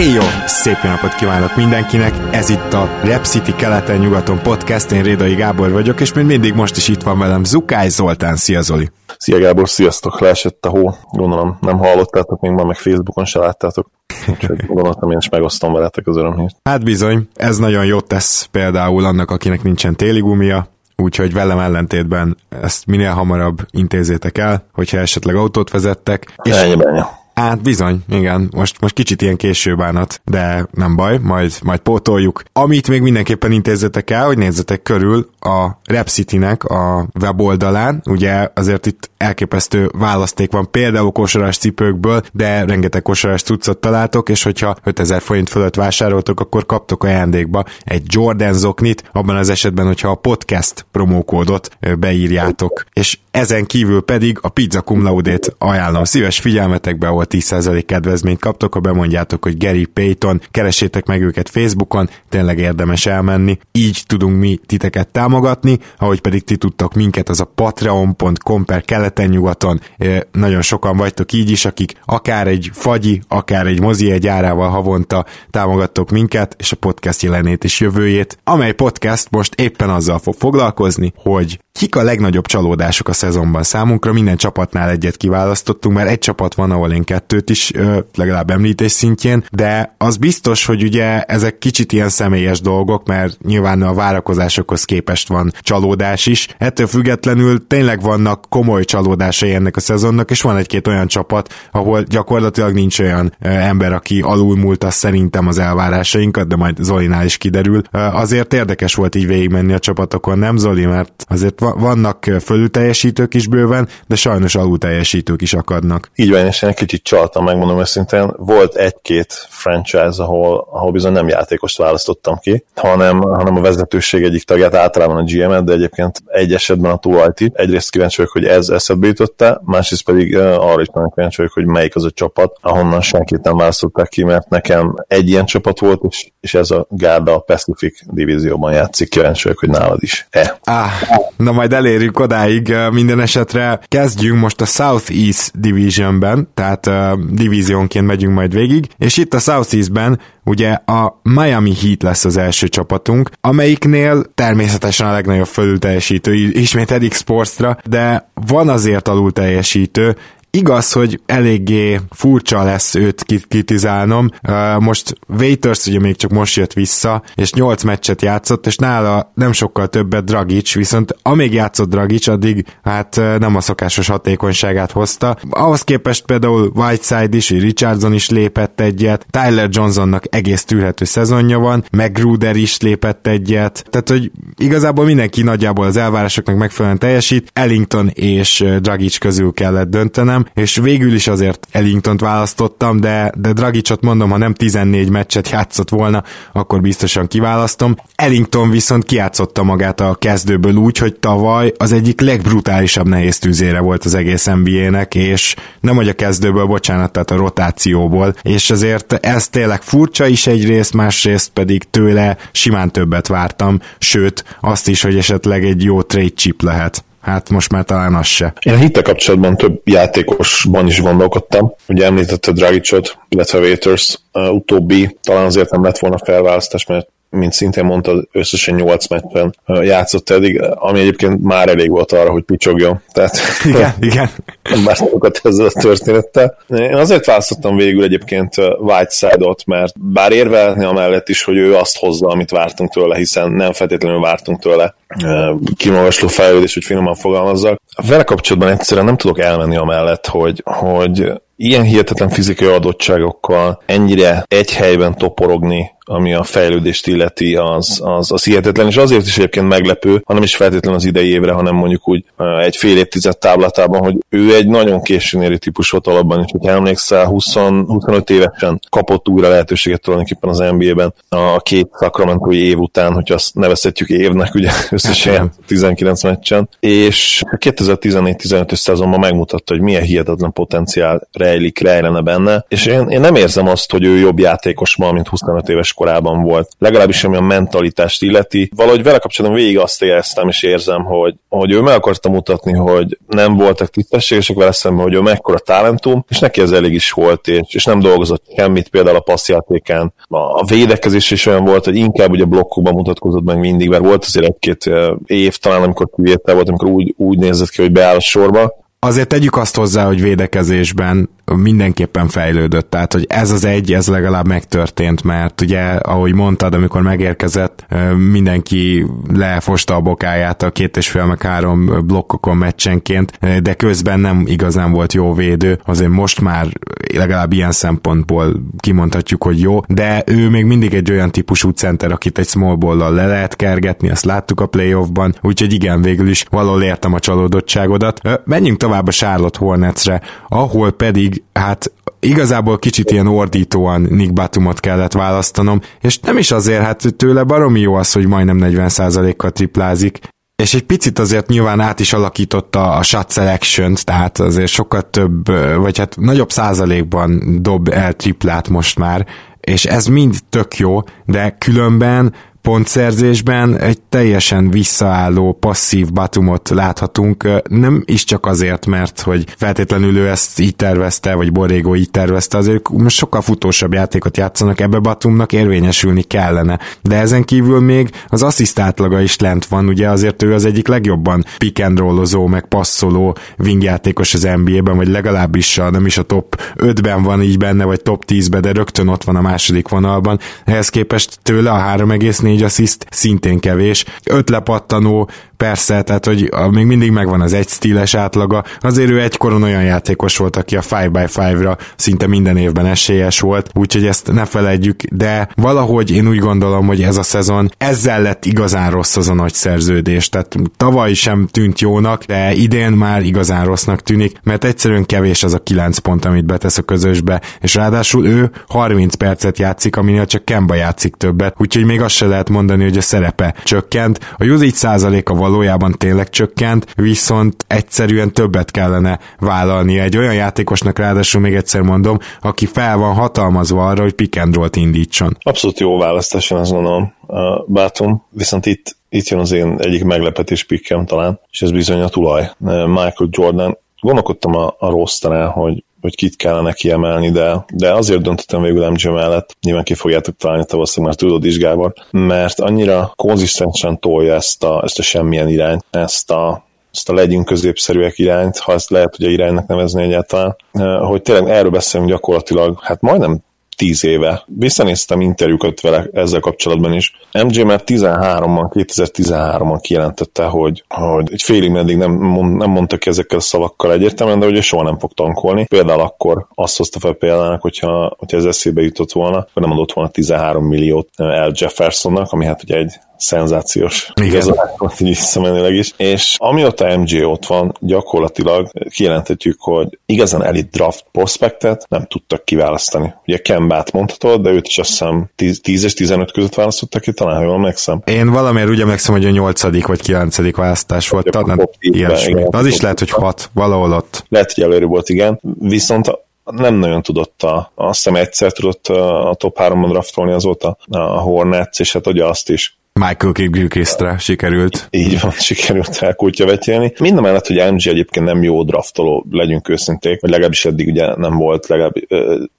Éjjó! Szép napot kívánok mindenkinek! Ez itt a Rep City keleten-nyugaton podcast, én Rédai Gábor vagyok, és még mindig most is itt van velem Zukály Zoltán. Szia Zoli! Szia Gábor, sziasztok! Leesett a hó, gondolom nem hallottátok, még ma meg Facebookon se láttátok. Úgyhogy gondoltam, én is megosztom veletek az örömhírt. Hát bizony, ez nagyon jót tesz például annak, akinek nincsen téli gumia, úgyhogy velem ellentétben ezt minél hamarabb intézzétek el, hogyha esetleg autót vezettek. És ennyi, ennyi. Hát bizony, igen, most, most kicsit ilyen késő bánat, de nem baj, majd, majd pótoljuk. Amit még mindenképpen intézzetek el, hogy nézzetek körül a Rep City-nek a weboldalán, ugye azért itt elképesztő választék van, például kosaras cipőkből, de rengeteg kosaras cuccot találtok, és hogyha 5000 forint fölött vásároltok, akkor kaptok ajándékba egy Jordan zoknit, abban az esetben, hogyha a podcast promókódot beírjátok. És ezen kívül pedig a Pizza Cum Laude-t ajánlom. Szíves figyelmetekbe, ahol 10% kedvezményt kaptok, ha bemondjátok, hogy Gary Payton, keresétek meg őket Facebookon, tényleg érdemes elmenni, így tudunk mi titeket támogatni, ahogy pedig ti tudtok minket, az a patreon.com per keleten-nyugaton, nagyon sokan vagytok így is, akik akár egy fagyi, akár egy mozi egy árával havonta támogattok minket, és a podcast jelenét és jövőjét, amely podcast most éppen azzal fog foglalkozni, hogy kik a legnagyobb csalódások a szezonban számunkra, minden csapatnál egyet kiválasztottunk, mert egy csapat van, ahol én kettőt is, legalább említés szintjén, de az biztos, hogy ugye ezek kicsit ilyen személyes dolgok, mert nyilván a várakozásokhoz képest van csalódás is. Ettől függetlenül tényleg vannak komoly csalódásai ennek a szezonnak, és van egy-két olyan csapat, ahol gyakorlatilag nincs olyan ember, aki alulmúlta szerintem az elvárásainkat, de majd Zolinál is kiderül. Azért érdekes volt így végigmenni a csapatokon, nem Zoli, mert azért vannak fölülteljesítők is bőven, de sajnos alulteljesítők is akadnak. Így van, és én kicsit csaltam, megmondom őszintén. Volt egy-két franchise, ahol, ahol bizony nem játékost választottam ki, hanem, hanem a vezetőség egyik tagját, általában a GM-et, de egyébként egy esetben a tulajt. Egyrészt kíváncsi vagyok, hogy ez eszedbe jutott másrészt pedig arra is nagyon kíváncsi vagyok, hogy melyik az a csapat, ahonnan senkit nem választották ki, mert nekem egy ilyen csapat volt, és, és ez a Gárda a Pacific divízióban játszik. Kíváncsi vagyok, hogy nálad is. E. Ah, na majd elérjük odáig. Minden esetre kezdjünk most a Southeast Divisionben, tehát uh, divíziónként megyünk majd végig, és itt a Southeastben ugye a Miami Heat lesz az első csapatunk, amelyiknél természetesen a legnagyobb fölülteljesítő, ismét Edik Sportsra, de van azért alul teljesítő, Igaz, hogy eléggé furcsa lesz őt kritizálnom. Most Waiters ugye még csak most jött vissza, és 8 meccset játszott, és nála nem sokkal többet Dragic, viszont amíg játszott Dragic, addig hát nem a szokásos hatékonyságát hozta. Ahhoz képest például Whiteside is, Richardson is lépett egyet, Tyler Johnsonnak egész tűrhető szezonja van, Magruder is lépett egyet, tehát hogy igazából mindenki nagyjából az elvárásoknak megfelelően teljesít, Ellington és Dragic közül kellett döntenem, nem, és végül is azért Ellingtont választottam, de, de Dragicot mondom, ha nem 14 meccset játszott volna, akkor biztosan kiválasztom. Ellington viszont kiátszotta magát a kezdőből úgy, hogy tavaly az egyik legbrutálisabb nehéz tűzére volt az egész NBA-nek, és nem hogy a kezdőből, bocsánat, tehát a rotációból, és azért ez tényleg furcsa is egyrészt, másrészt pedig tőle simán többet vártam, sőt, azt is, hogy esetleg egy jó trade chip lehet hát most már talán az se. Én a hitte kapcsolatban több játékosban is gondolkodtam. Ugye említette Dragicot, illetve Waiters, uh, utóbbi talán azért nem lett volna felválasztás, mert mint szintén mondta, összesen 8 meccsen játszott eddig, ami egyébként már elég volt arra, hogy picsogjon. Tehát igen, igen. Már sokat ezzel a történettel. Én azért választottam végül egyébként Whiteside-ot, mert bár érvelhetni amellett is, hogy ő azt hozza, amit vártunk tőle, hiszen nem feltétlenül vártunk tőle kimagasló fejlődés, hogy finoman fogalmazzak. Vele kapcsolatban egyszerűen nem tudok elmenni amellett, hogy, hogy ilyen hihetetlen fizikai adottságokkal ennyire egy helyben toporogni ami a fejlődést illeti, az, az, az hihetetlen, és azért is egyébként meglepő, hanem is feltétlenül az idei évre, hanem mondjuk úgy egy fél évtized táblatában, hogy ő egy nagyon későn éri típus volt alapban, és hogyha emlékszel, 20, 25 évesen kapott újra lehetőséget tulajdonképpen az NBA-ben a két Sacramento év után, hogy azt nevezhetjük évnek, ugye összesen 19 meccsen, és 2014-15-ös szezonban megmutatta, hogy milyen hihetetlen potenciál rejlik, rejlene benne, és én, én nem érzem azt, hogy ő jobb játékos ma, mint 25 éves korában volt. Legalábbis ami a mentalitást illeti. Valahogy vele kapcsolatban végig azt éreztem és érzem, hogy, hogy ő meg akarta mutatni, hogy nem voltak tisztességesek vele szemben, hogy ő mekkora talentum, és neki ez elég is volt, és, és nem dolgozott semmit, például a passzjátékán. A védekezés is olyan volt, hogy inkább ugye blokkokban mutatkozott meg mindig, mert volt azért egy-két év talán, amikor kivétel volt, amikor úgy, úgy nézett ki, hogy beáll a sorba, Azért tegyük azt hozzá, hogy védekezésben mindenképpen fejlődött, tehát hogy ez az egy, ez legalább megtörtént, mert ugye, ahogy mondtad, amikor megérkezett, mindenki lefosta a bokáját a két és fél meg három blokkokon meccsenként, de közben nem igazán volt jó védő, azért most már legalább ilyen szempontból kimondhatjuk, hogy jó, de ő még mindig egy olyan típusú center, akit egy small ball le lehet kergetni, azt láttuk a playoffban, úgyhogy igen, végül is valahol értem a csalódottságodat. Menjünk tovább a Charlotte Hornetsre, ahol pedig hát igazából kicsit ilyen ordítóan Nick Batumot kellett választanom, és nem is azért, hát tőle baromi jó az, hogy majdnem 40%-kal triplázik, és egy picit azért nyilván át is alakította a shot selection tehát azért sokkal több, vagy hát nagyobb százalékban dob el triplát most már, és ez mind tök jó, de különben pontszerzésben egy teljesen visszaálló, passzív Batumot láthatunk, nem is csak azért, mert hogy feltétlenül ő ezt így tervezte, vagy Borrego így tervezte, azért most sokkal futósabb játékot játszanak, ebbe Batumnak érvényesülni kellene. De ezen kívül még az asszisztátlaga is lent van, ugye azért ő az egyik legjobban pick and rollozó, meg passzoló wingjátékos az NBA-ben, vagy legalábbis a, nem is a top 5-ben van így benne, vagy top 10-ben, de rögtön ott van a második vonalban. Ehhez képest tőle a 3,4 négy assziszt szintén kevés. Öt lepattanó, persze, tehát hogy még mindig megvan az egy stíles átlaga. Azért ő egykoron olyan játékos volt, aki a 5x5-ra szinte minden évben esélyes volt, úgyhogy ezt ne felejtjük, de valahogy én úgy gondolom, hogy ez a szezon ezzel lett igazán rossz az a nagy szerződés. Tehát tavaly sem tűnt jónak, de idén már igazán rossznak tűnik, mert egyszerűen kevés az a 9 pont, amit betesz a közösbe, és ráadásul ő 30 percet játszik, aminél csak Kemba játszik többet, úgyhogy még azt se lehet mondani, hogy a szerepe csökkent. A usage százaléka valójában tényleg csökkent, viszont egyszerűen többet kellene vállalni egy olyan játékosnak, ráadásul még egyszer mondom, aki fel van hatalmazva arra, hogy pick and roll-t indítson. Abszolút jó választás, én azt gondolom, Bátum, viszont itt itt jön az én egyik meglepetés pikkem talán, és ez bizony a tulaj. Michael Jordan. Gondolkodtam a, a rosterán, hogy hogy kit kellene kiemelni, de, de azért döntöttem végül MJ mellett, nyilván ki fogjátok találni te valószínűleg már tudod is, Gábor, mert annyira konzisztensen tolja ezt a, ezt a semmilyen irányt, ezt a, ezt a legyünk középszerűek irányt, ha ezt lehet ugye iránynak nevezni egyáltalán, hogy tényleg erről beszélünk gyakorlatilag, hát majdnem tíz éve. Visszanéztem interjúkat vele ezzel kapcsolatban is. MJ már 13-ban, 2013-ban kijelentette, hogy, hogy egy félig meddig nem, nem mondta ki ezekkel a szavakkal egyértelműen, de ugye soha nem fog tankolni. Például akkor azt hozta fel példának, hogyha, hogyha ez eszébe jutott volna, akkor nem adott volna 13 milliót El Jeffersonnak, ami hát ugye egy szenzációs igazából így visszamenőleg is. És amióta MJ ott van, gyakorlatilag kijelenthetjük, hogy igazán elit draft prospektet nem tudtak kiválasztani. Ugye Kembát mondhatod, de őt is azt hiszem 10, 10 és 15 között választottak ki, talán jól emlékszem. Én valamiért úgy emlékszem, hogy a 8. vagy 9. választás volt. Hát, talán ilyesmi. Az is lehet, hogy 6, valahol ott. Lehet, hogy előre volt, igen. Viszont nem nagyon tudott a, azt hiszem egyszer tudott a top 3-ban draftolni azóta a Hornets, és hát ugye azt is Michael Gilchrist-re sikerült. Így van, sikerült elkultja vetélni. Minden mellett, hogy MG egyébként nem jó draftoló, legyünk őszinték, vagy legalábbis eddig ugye nem volt, legalább,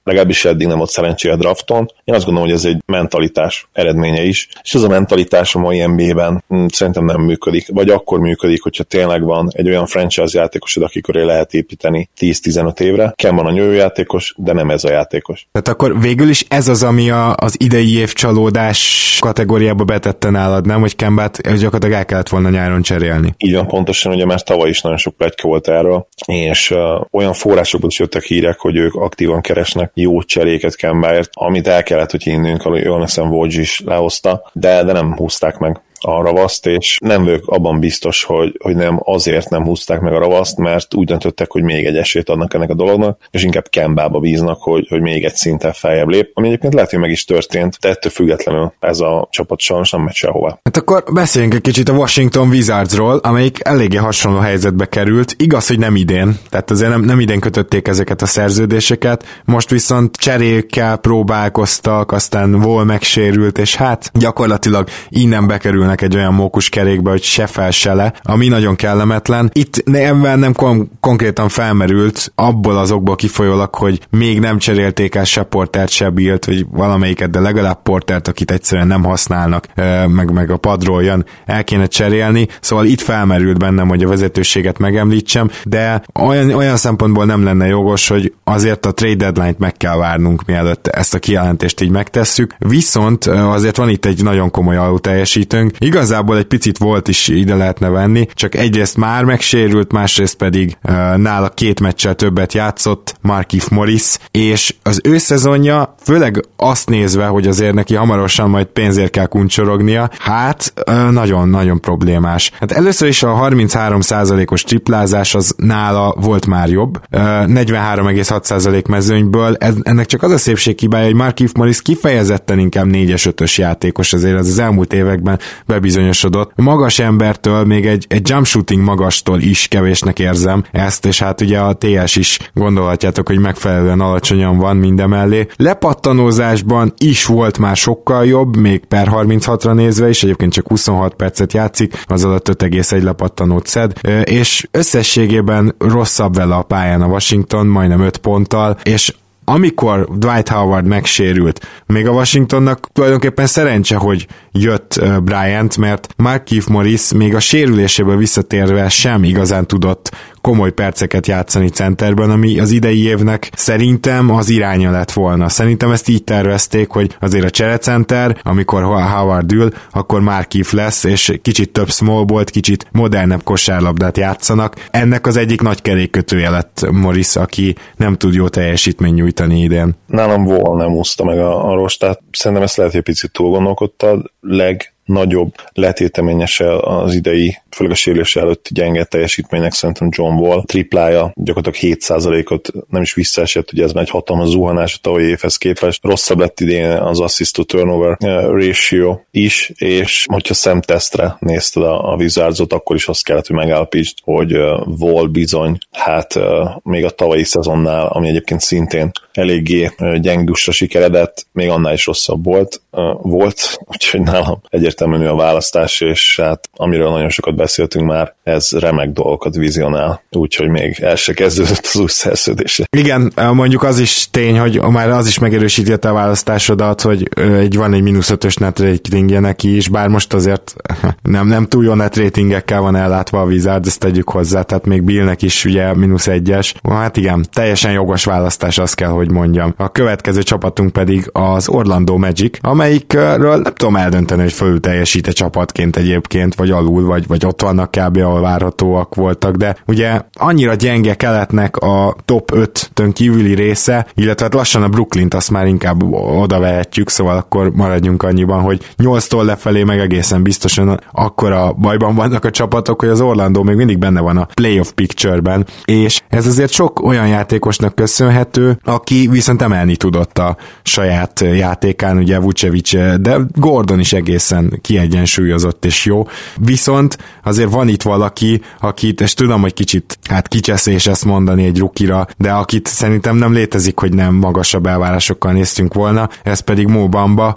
legalábbis eddig nem volt szerencséje a drafton. Én azt gondolom, hogy ez egy mentalitás eredménye is, és ez a mentalitás a mai NBA-ben hm, szerintem nem működik, vagy akkor működik, hogyha tényleg van egy olyan franchise játékosod, aki köré lehet építeni 10-15 évre. Ken van a nyújó játékos, de nem ez a játékos. Tehát akkor végül is ez az, ami a, az idei év csalódás kategóriába betette nálad, nem, hogy Kembát gyakorlatilag el kellett volna nyáron cserélni. Így van, pontosan, ugye már tavaly is nagyon sok pletyka volt erről, és uh, olyan forrásokból is jöttek hírek, hogy ők aktívan keresnek jó cseréket Kembáért, amit el kellett, hogy hinnünk, jól hiszem Wojcik is lehozta, de, de nem húzták meg a ravaszt, és nem vagyok abban biztos, hogy, hogy nem azért nem húzták meg a ravaszt, mert úgy döntöttek, hogy még egy esélyt adnak ennek a dolognak, és inkább Kembába bíznak, hogy, hogy még egy szinten feljebb lép, ami egyébként lehet, hogy meg is történt, de ettől függetlenül ez a csapat sajnos nem megy sehova. Hát akkor beszéljünk egy kicsit a Washington Wizardsról, amelyik eléggé hasonló helyzetbe került. Igaz, hogy nem idén, tehát azért nem, nem idén kötötték ezeket a szerződéseket, most viszont cserékkel próbálkoztak, aztán Wall megsérült, és hát gyakorlatilag innen bekerülnek belemennek egy olyan mókus kerékbe, hogy se fel se le, ami nagyon kellemetlen. Itt ebben nem kon- konkrétan felmerült abból azokból kifolyólag, hogy még nem cserélték el se Portert, se Bilt, vagy valamelyiket, de legalább Portert, akit egyszerűen nem használnak, meg, meg a padról jön, el kéne cserélni. Szóval itt felmerült bennem, hogy a vezetőséget megemlítsem, de olyan, olyan szempontból nem lenne jogos, hogy azért a trade deadline-t meg kell várnunk, mielőtt ezt a kijelentést így megtesszük. Viszont azért van itt egy nagyon komoly alulteljesítőnk, Igazából egy picit volt is ide lehetne venni, csak egyrészt már megsérült, másrészt pedig uh, nála két meccsel többet játszott Markif Morris, és az ő szezonja, főleg azt nézve, hogy azért neki hamarosan majd pénzért kell kuncsorognia, hát nagyon-nagyon uh, problémás. Hát először is a 33%-os triplázás az nála volt már jobb, uh, 43,6% mezőnyből, ez, ennek csak az a szépség hibája, hogy Markif Morris kifejezetten inkább 4-es 5-ös játékos, azért az, az elmúlt években bebizonyosodott. Magas embertől, még egy, egy jump shooting magastól is kevésnek érzem ezt, és hát ugye a TS is gondolhatjátok, hogy megfelelően alacsonyan van mindemellé. Lepattanózásban is volt már sokkal jobb, még per 36-ra nézve is, egyébként csak 26 percet játszik, az alatt 5,1 lepattanót szed, és összességében rosszabb vele a pályán a Washington, majdnem 5 ponttal, és amikor Dwight Howard megsérült, még a Washingtonnak tulajdonképpen szerencse, hogy jött Bryant, mert Markif Morris még a sérüléséből visszatérve sem igazán tudott komoly perceket játszani centerben, ami az idei évnek szerintem az iránya lett volna. Szerintem ezt így tervezték, hogy azért a cserecenter, amikor Howard ül, akkor már kif lesz, és kicsit több small volt, kicsit modernebb kosárlabdát játszanak. Ennek az egyik nagy kerékkötője lett Morris, aki nem tud jó teljesítmény nyújtani idén. Nálam volna nem úszta meg a, a rostát. Szerintem ezt lehet, hogy picit túl gondolkodtad. Leg nagyobb letéteményese az idei, főleg a sérülés előtt gyenge teljesítménynek szerintem John Wall. Triplája gyakorlatilag 7%-ot nem is visszaesett, ugye ez már egy hatalmas zuhanás a tavalyi évhez képest. Rosszabb lett idén az assist to turnover eh, ratio is, és hogyha szemtesztre nézted a, a Wizardsot, akkor is azt kellett, hogy megállapítsd, hogy uh, Wall bizony, hát uh, még a tavalyi szezonnál, ami egyébként szintén eléggé gyengusra sikeredett, még annál is rosszabb volt, volt, úgyhogy nálam egyértelmű egyértelmű a választás, és hát amiről nagyon sokat beszéltünk már, ez remek dolgokat vizionál, úgyhogy még el se kezdődött az új szerződése. Igen, mondjuk az is tény, hogy már az is megerősíti a választásodat, hogy egy van egy mínusz ötös net ratingje neki is, bár most azért nem, nem túl jó net ratingekkel van ellátva a Wizards, ezt tegyük hozzá, tehát még Billnek is ugye mínusz egyes. Hát igen, teljesen jogos választás, azt kell, hogy mondjam. A következő csapatunk pedig az Orlando Magic, amelyikről nem tudom eldönteni, hogy fölült teljesít csapatként egyébként, vagy alul, vagy, vagy ott vannak kb. ahol várhatóak voltak, de ugye annyira gyenge keletnek a top 5-tön kívüli része, illetve hát lassan a Brooklyn-t azt már inkább oda vehetjük, szóval akkor maradjunk annyiban, hogy 8-tól lefelé meg egészen biztosan akkor a bajban vannak a csapatok, hogy az Orlando még mindig benne van a playoff picture-ben, és ez azért sok olyan játékosnak köszönhető, aki viszont emelni tudott a saját játékán, ugye Vucevic, de Gordon is egészen kiegyensúlyozott és jó. Viszont azért van itt valaki, akit, és tudom, hogy kicsit hát kicseszés ezt mondani egy rukira, de akit szerintem nem létezik, hogy nem magasabb elvárásokkal néztünk volna, ez pedig Mo.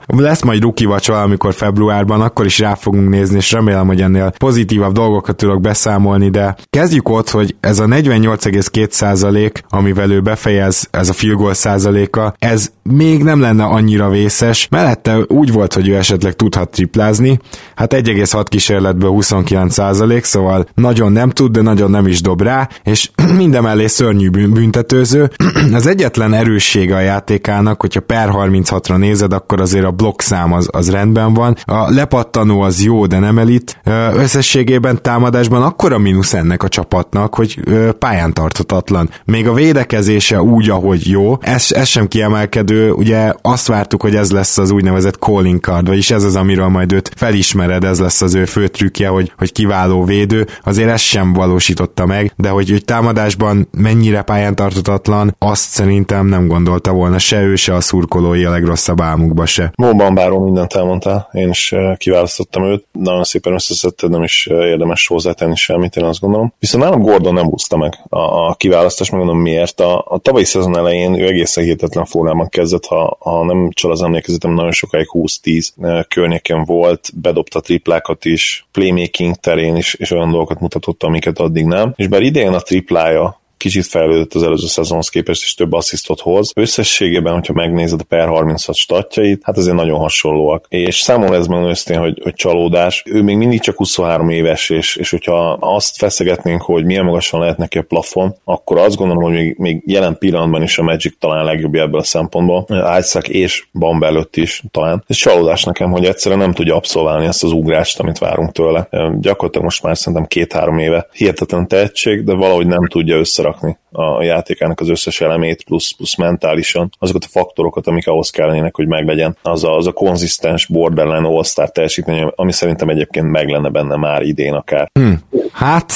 Lesz majd ruki vagy valamikor februárban, akkor is rá fogunk nézni, és remélem, hogy ennél pozitívabb dolgokat tudok beszámolni, de kezdjük ott, hogy ez a 48,2 százalék, amivel ő befejez, ez a field goal százaléka, ez még nem lenne annyira vészes. Mellette úgy volt, hogy ő esetleg tudhat triplázni, hát 1,6 kísérletből 29 százalék, szóval nagyon nem tud, de nagyon nem is dob rá, és mindemellé szörnyű büntetőző. Az egyetlen erőssége a játékának, hogyha per 36-ra nézed, akkor azért a blokkszám az, az rendben van. A lepattanó az jó, de nem elit. Összességében támadásban akkora mínusz ennek a csapatnak, hogy pályán tarthatatlan. Még a védekezése úgy, ahogy jó, ez, ez sem kiemelkedő, ugye azt vártuk, hogy ez lesz az úgynevezett calling card, vagyis ez az, amiről majd őt felismered, ez lesz az ő fő trükkje, hogy, hogy kiváló védő, azért ezt sem valósította meg, de hogy, hogy támadásban mennyire pályán tartatatlan, azt szerintem nem gondolta volna se ő, se a szurkolói a legrosszabb álmukba se. Móban báró mindent elmondtál, én is kiválasztottam őt, nagyon szépen összeszedted, nem is érdemes hozzátenni semmit, én azt gondolom. Viszont nálam Gordon nem húzta meg a, a kiválasztást, megmondom miért. A, a tavalyi szezon elején ő egészen hihetetlen formában kezdett, ha, ha nem csal az emlékezetem, nagyon sokáig 20-10 környéken volt, bedobta triplákat is, playmaking terén is, és olyan dolgokat mutatott, amiket addig nem. És bár idején a triplája kicsit fejlődött az előző szezonhoz képest, és több asszisztot hoz. Összességében, hogyha megnézed a per 36 statjait, hát azért nagyon hasonlóak. És számomra ez megmondom őszintén, hogy, hogy csalódás. Ő még mindig csak 23 éves, és, és hogyha azt feszegetnénk, hogy milyen magasan lehet neki a plafon, akkor azt gondolom, hogy még, még jelen pillanatban is a Magic talán legjobb ebből a szempontból. Isaac és Bamba előtt is talán. Ez csalódás nekem, hogy egyszerűen nem tudja abszolválni ezt az ugrást, amit várunk tőle. Gyakorlatilag most már szerintem két-három éve hihetetlen tehetség, de valahogy nem tudja összerakni összerakni a játékának az összes elemét, plusz, plusz mentálisan azokat a faktorokat, amik ahhoz kellenének, hogy meglegyen az a, az a konzisztens borderline all-star teljesítmény, ami szerintem egyébként meg lenne benne már idén akár. Hmm. Hát,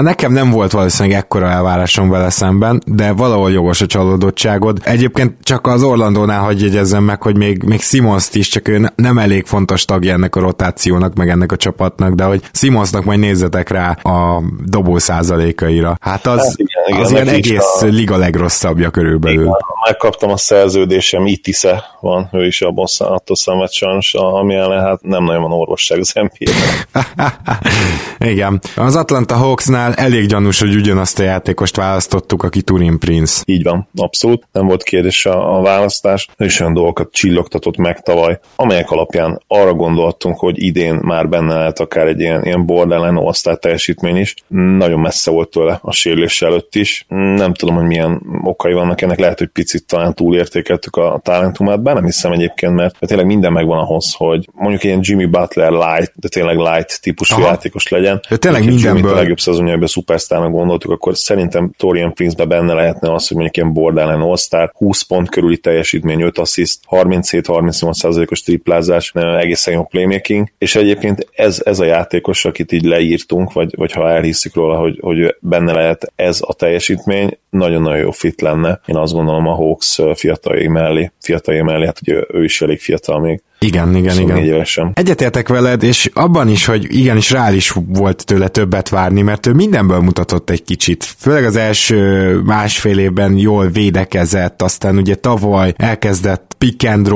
nekem nem volt valószínűleg ekkora elvárásom vele szemben, de valahol jogos a csalódottságod. Egyébként csak az Orlandónál hagy jegyezzem meg, hogy még, még simons is, csak ő nem elég fontos tagja ennek a rotációnak, meg ennek a csapatnak, de hogy Simonsnak majd nézzetek rá a dobó százalékaira. Hát az, hát igen, igen, az ilyen egész a... liga legrosszabbja körülbelül. Igen, megkaptam a szerződésem, Itisze van, ő is abban attól szenved sajnos, ami ellen hát nem nagyon van orvosság az nba Igen. Az Atlanta Hawksnál elég gyanús, hogy ugyanazt a játékost választottuk, aki Turin Prince. Így van, abszolút. Nem volt kérdés a, a választás. Is olyan dolgokat csillogtatott meg tavaly, amelyek alapján arra gondoltunk, hogy idén már benne lehet akár egy ilyen, ilyen borderline all teljesítmény is. Nagyon messze volt tőle a sérülés előtt is. Nem tudom, hogy milyen okai vannak ennek, lehet, hogy picit talán túlértékeltük a talentumát, bár nem hiszem egyébként, mert tényleg minden megvan ahhoz, hogy mondjuk ilyen Jimmy Butler light, de tényleg light típusú Aha. játékos legyen. De tényleg mindenből. a legjobb szezonjában szupersztárnak gondoltuk, akkor szerintem Torian Prince-be benne lehetne az, hogy mondjuk ilyen borderline all 20 pont körüli teljesítmény, 5 assist, 37-38%-os triplázás, egészen jó playmaking, és egyébként ez, ez a játékos, akit így leírtunk, vagy, vagy ha elhiszik róla, hogy, hogy benne lehet ez a teljesítmény, nagyon-nagyon jó fit lenne. Én azt gondolom a Hawks fiataljai mellé, fiataljai mellé, hát ugye ő is elég fiatal még, igen, igen, igen. Évesen. Egyetértek veled, és abban is, hogy igenis rá is volt tőle többet várni, mert ő mindenből mutatott egy kicsit. Főleg az első másfél évben jól védekezett, aztán ugye tavaly elkezdett pick and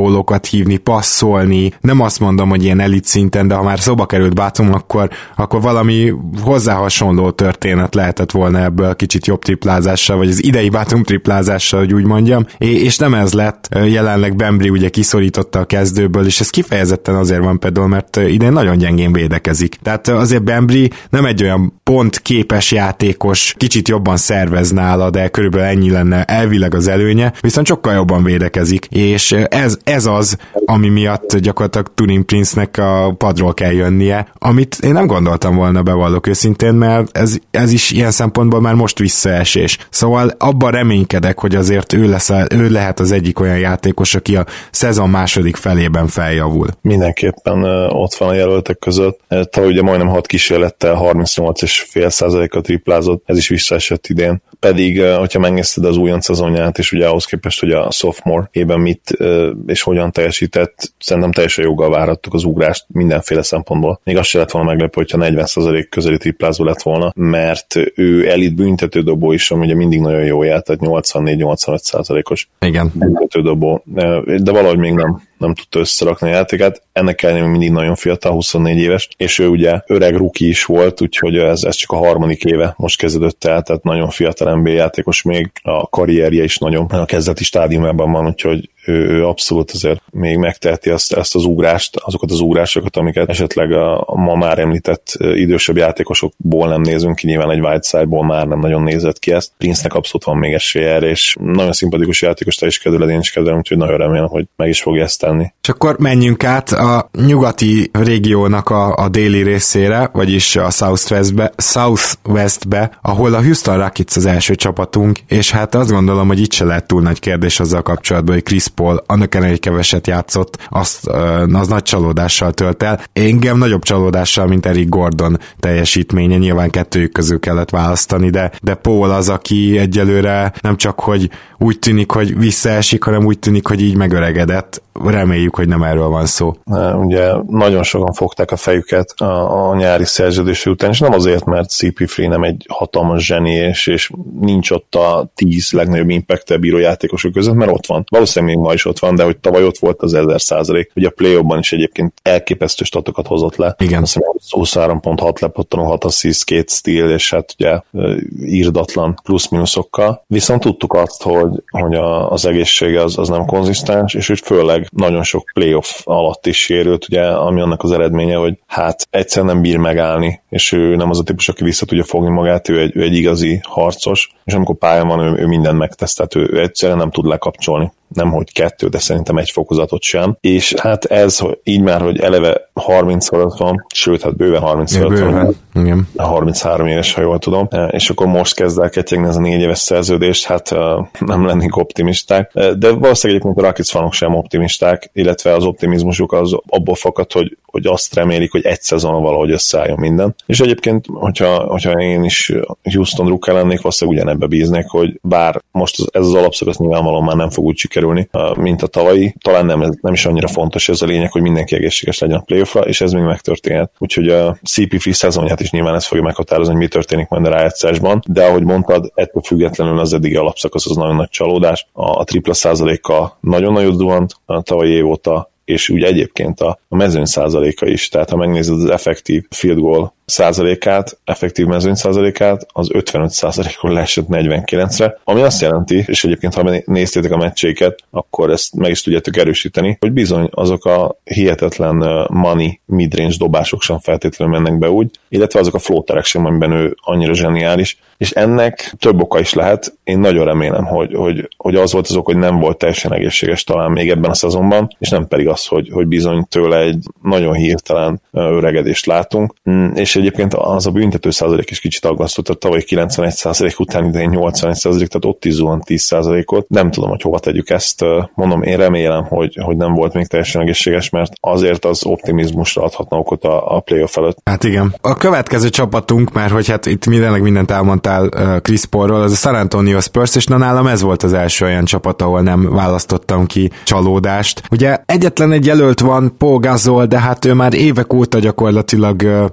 hívni, passzolni, nem azt mondom, hogy ilyen elit szinten, de ha már szoba került Bátum, akkor, akkor valami hozzá hasonló történet lehetett volna ebből kicsit jobb triplázással, vagy az idei Bátum triplázással, hogy úgy mondjam, és nem ez lett, jelenleg Bembry ugye kiszorította a kezdőből, és ez kifejezetten azért van például, mert idén nagyon gyengén védekezik. Tehát azért Bembry nem egy olyan pont képes játékos, kicsit jobban szervez nála, de körülbelül ennyi lenne elvileg az előnye, viszont sokkal jobban védekezik, és ez, ez az, ami miatt gyakorlatilag Turing Prince-nek a padról kell jönnie, amit én nem gondoltam volna bevallok őszintén, mert ez, ez is ilyen szempontból már most visszaesés. Szóval abban reménykedek, hogy azért ő, lesz, ő lehet az egyik olyan játékos, aki a szezon második felében feljavul. Mindenképpen ott van a jelöltek között. Tavaly ugye majdnem 6 kísérlettel 38,5%-a triplázott, ez is visszaesett idén. Pedig, hogyha megnézted az újon szezonját, és ugye ahhoz képest, hogy a sophomore ében mit és hogyan teljesített, szerintem teljesen joggal várhattuk az ugrást mindenféle szempontból. Még azt se lett volna meglepő, hogyha 40% közeli triplázó lett volna, mert ő elit büntetődobó is, ami ugye mindig nagyon jó jár, tehát 84-85%-os Igen. büntetődobó, de valahogy még nem nem tudta összerakni a játékát. Ennek ellenére mindig nagyon fiatal, 24 éves, és ő ugye öreg ruki is volt, úgyhogy ez, ez csak a harmadik éve most kezdődött el, tehát nagyon fiatal NBA játékos még, a karrierje is nagyon a kezdeti stádiumában van, úgyhogy ő, ő abszolút azért még megteheti azt, ezt az ugrást, azokat az ugrásokat, amiket esetleg a, ma már említett idősebb játékosokból nem nézünk ki, nyilván egy Whiteside-ból már nem nagyon nézett ki ezt. Prince-nek abszolút van még esélye erre, és nagyon szimpatikus játékos, te is kedveled, én is kedvelem, úgyhogy nagyon remélem, hogy meg is fogja ezt tenni. És akkor menjünk át a nyugati régiónak a, a déli részére, vagyis a Southwestbe, Southwestbe, ahol a Houston Rockets az első csapatunk, és hát azt gondolom, hogy itt se lehet túl nagy kérdés azzal kapcsolatban, hogy Chris Paul annak ellenére, keveset játszott, azt, az nagy csalódással tölt el. Engem nagyobb csalódással, mint Eric Gordon teljesítménye, nyilván kettőjük közül kellett választani, de, de Paul az, aki egyelőre nem csak, hogy úgy tűnik, hogy visszaesik, hanem úgy tűnik, hogy így megöregedett. Reméljük, hogy nem erről van szó. Ugye nagyon sokan fogták a fejüket a, a nyári szerződés után, és nem azért, mert CP3 nem egy hatalmas zseni, és, és nincs ott a tíz legnagyobb impact bíró játékosok között, mert ott van. Valószínűleg még ma is ott van, de hogy tavaly ott volt az 1000 százalék. Ugye a play is egyébként elképesztő statokat hozott le. Igen. 23.6 lepottanó, 6 assist, 2 steal, és hát ugye írdatlan plusz-minuszokkal. Viszont tudtuk azt, hogy, hogy a, az egészsége az, az nem konzisztens, és hogy főleg nagyon sok playoff alatt is sérült, ugye, ami annak az eredménye, hogy hát egyszer nem bír megállni, és ő nem az a típus, aki vissza tudja fogni magát, ő egy, ő egy igazi harcos, és amikor pályán van, ő, ő mindent megtesz, tehát ő, ő egyszerűen nem tud lekapcsolni nem hogy kettő, de szerintem egy fokozatot sem. És hát ez így már, hogy eleve 30 fölött van, sőt, hát bőven 30 fölött van. Igen. 33 éves, ha jól tudom. E, és akkor most kezd el ketyegni ez a négy éves szerződést, hát e, nem lennénk optimisták. E, de valószínűleg egyébként a Rockets fanok sem optimisták, illetve az optimizmusuk az abból fakad, hogy, hogy azt remélik, hogy egy szezon valahogy összeálljon minden. És egyébként, hogyha, hogyha én is Houston Drucker lennék, valószínűleg ugyanebbe bíznék, hogy bár most ez az alapszakasz nyilvánvalóan már nem fog úgy sikerülni, mint a tavalyi. Talán nem, nem is annyira fontos ez a lényeg, hogy mindenki egészséges legyen a playoffra, és ez még megtörténhet. Úgyhogy a CP3 szezonját is nyilván ez fogja meghatározni, hogy mi történik majd a rájátszásban, de ahogy mondtad, ettől függetlenül az eddigi alapszakasz az nagyon nagy csalódás. A, a tripla százaléka nagyon nagyot duhant a tavalyi év óta, és úgy egyébként a, a mezőny százaléka is, tehát ha megnézed az effektív field goal százalékát, effektív mezőny százalékát, az 55 százalékon leesett 49-re, ami azt jelenti, és egyébként ha néztétek a meccséket, akkor ezt meg is tudjátok erősíteni, hogy bizony azok a hihetetlen money midrange dobások sem feltétlenül mennek be úgy, illetve azok a flóterek sem, amiben ő annyira zseniális, és ennek több oka is lehet. Én nagyon remélem, hogy, hogy, hogy az volt az ok, hogy nem volt teljesen egészséges talán még ebben a szezonban, és nem pedig az, hogy, hogy bizony tőle egy nagyon hirtelen öregedést látunk, mm, és egyébként az a büntető százalék is kicsit aggasztott, tehát tavaly 91 százalék után idején 81 százalék, tehát ott is zuhant 10 százalékot. Nem tudom, hogy hova tegyük ezt. Mondom, én remélem, hogy, hogy nem volt még teljesen egészséges, mert azért az optimizmusra adhatna okot a, a playoff előtt. Hát igen. A következő csapatunk, mert hogy hát itt mindenleg mindent elmondtál Chris Paulról, az a San Antonio Spurs, és na nálam ez volt az első olyan csapat, ahol nem választottam ki csalódást. Ugye egyetlen egy jelölt van, Paul Gasol, de hát ő már évek óta gyakorlatilag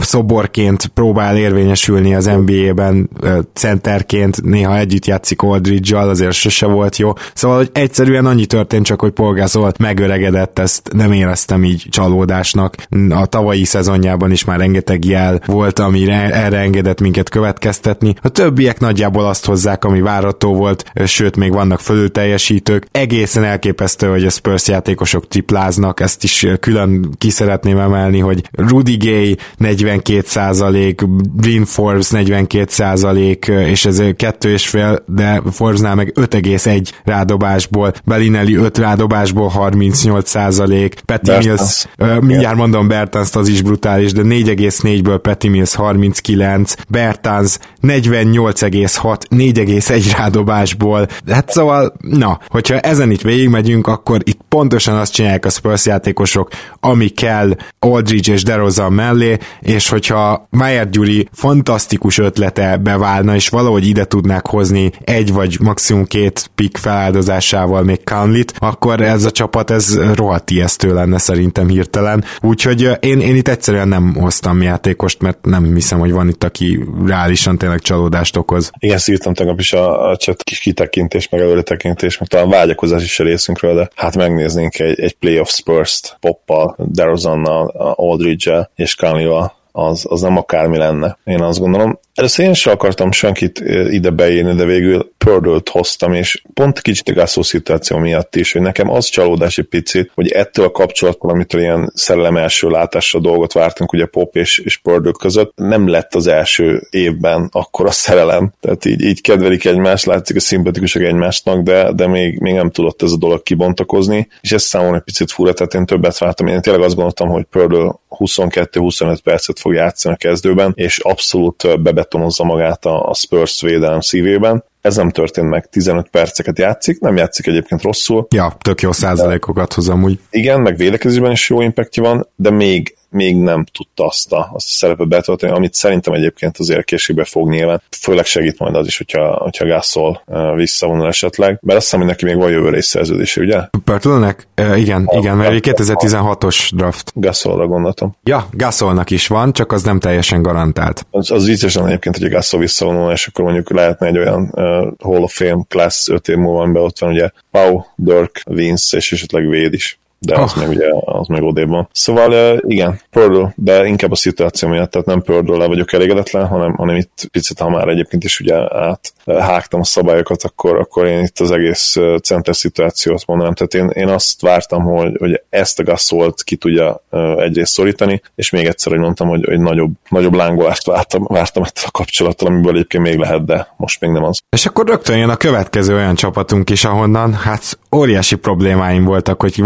szoborként próbál érvényesülni az NBA-ben centerként, néha együtt játszik Aldridge-al, azért sose volt jó. Szóval, hogy egyszerűen annyi történt csak, hogy Paul Gasol megöregedett, ezt nem éreztem így csalódásnak. A tavalyi szezonjában is már rengeteg jel volt, amire erre engedett minket következtetni. A többiek nagyjából azt hozzák, ami várható volt, sőt, még vannak fölül teljesítők. Egészen elképesztő, hogy a Spurs játékosok tripláznak, ezt is külön ki szeretném emelni, hogy Rudy Gay 42 százalék, Bryn Forbes 42 százalék, és ez kettő és fél, de Forbesnál meg 5,1 rádobásból, Belinelli 5 rádobásból 38 százalék, Petty Mills, uh, mindjárt mondom Bertans, az is brutális, de 4,4-ből Petty Mills 39, Bertans 48,6, 4,1 rádobásból, hát szóval, na, hogyha ezen itt végigmegyünk, akkor itt pontosan azt csinálják a Spurs játékosok, ami kell Aldridge és DeRozan mellé, és hogyha Mayer Gyuri fantasztikus ötlete beválna, és valahogy ide tudnák hozni egy vagy maximum két pick feláldozásával még Conlit, akkor ez a csapat ez rohadt ijesztő lenne szerintem hirtelen. Úgyhogy én, én itt egyszerűen nem hoztam játékost, mert nem hiszem, hogy van itt, aki reálisan tényleg csalódást okoz. Igen, szírtam tegnap is a, a chat kis kitekintés, meg előretekintés, meg talán vágyakozás is a részünkről, de hát megnéznénk egy, egy playoff Spurs-t Poppal, DeRozannal, Aldridge-el és Conley-val az, az nem akármi lenne, én azt gondolom. Először én sem akartam senkit ide beírni, de végül Pördölt hoztam, és pont kicsit a szituáció miatt is, hogy nekem az csalódás egy picit, hogy ettől a kapcsolattól, amitől ilyen szellem első látásra dolgot vártunk, ugye Pop és, és Pördöl között, nem lett az első évben akkor a szerelem. Tehát így, így kedvelik egymást, látszik a szimpatikusak egymásnak, de, de még, még nem tudott ez a dolog kibontakozni, és ez számomra egy picit fura, tehát én többet vártam. Én tényleg azt gondoltam, hogy Pördöl 22-25 percet fog játszani a kezdőben, és abszolút bebetonozza magát a, a Spurs védelem szívében. Ez nem történt meg, 15 perceket játszik, nem játszik egyébként rosszul. Ja, tök jó százalékokat hoz amúgy. Igen, meg védekezésben is jó impactja van, de még még nem tudta azt a, azt a szerepet betölteni, amit szerintem egyébként azért készségbe fog nyilván. Főleg segít majd az is, hogyha, hogyha Gasol visszavonul esetleg, mert azt hiszem, hogy neki még van jövőre is szerződése, ugye? Pörtlnek? Uh, igen, a, igen, mert 2016-os draft. Gasolra gondoltam. Ja, Gasolnak is van, csak az nem teljesen garantált. Az, az vicces lenne egyébként, hogy a Gasol visszavonul, és akkor mondjuk lehetne egy olyan uh, Hall of Fame class 5 év múlva, amiben ott van ugye Pau, Dirk, Vince és esetleg Véd is de az oh. meg ugye az meg odébb van. Szóval igen, Purdle, de inkább a szituáció miatt, tehát nem Purdle vagyok elégedetlen, hanem, hanem itt picit, ha már egyébként is ugye át hágtam a szabályokat, akkor, akkor én itt az egész center szituációt mondanám. Tehát én, én azt vártam, hogy, hogy ezt a gaszolt ki tudja egyrészt szorítani, és még egyszer, hogy mondtam, hogy, hogy nagyobb, nagyobb lángolást vártam, vártam ettől a kapcsolattal, amiből egyébként még lehet, de most még nem az. És akkor rögtön jön a következő olyan csapatunk is, ahonnan hát óriási problémáim voltak, hogy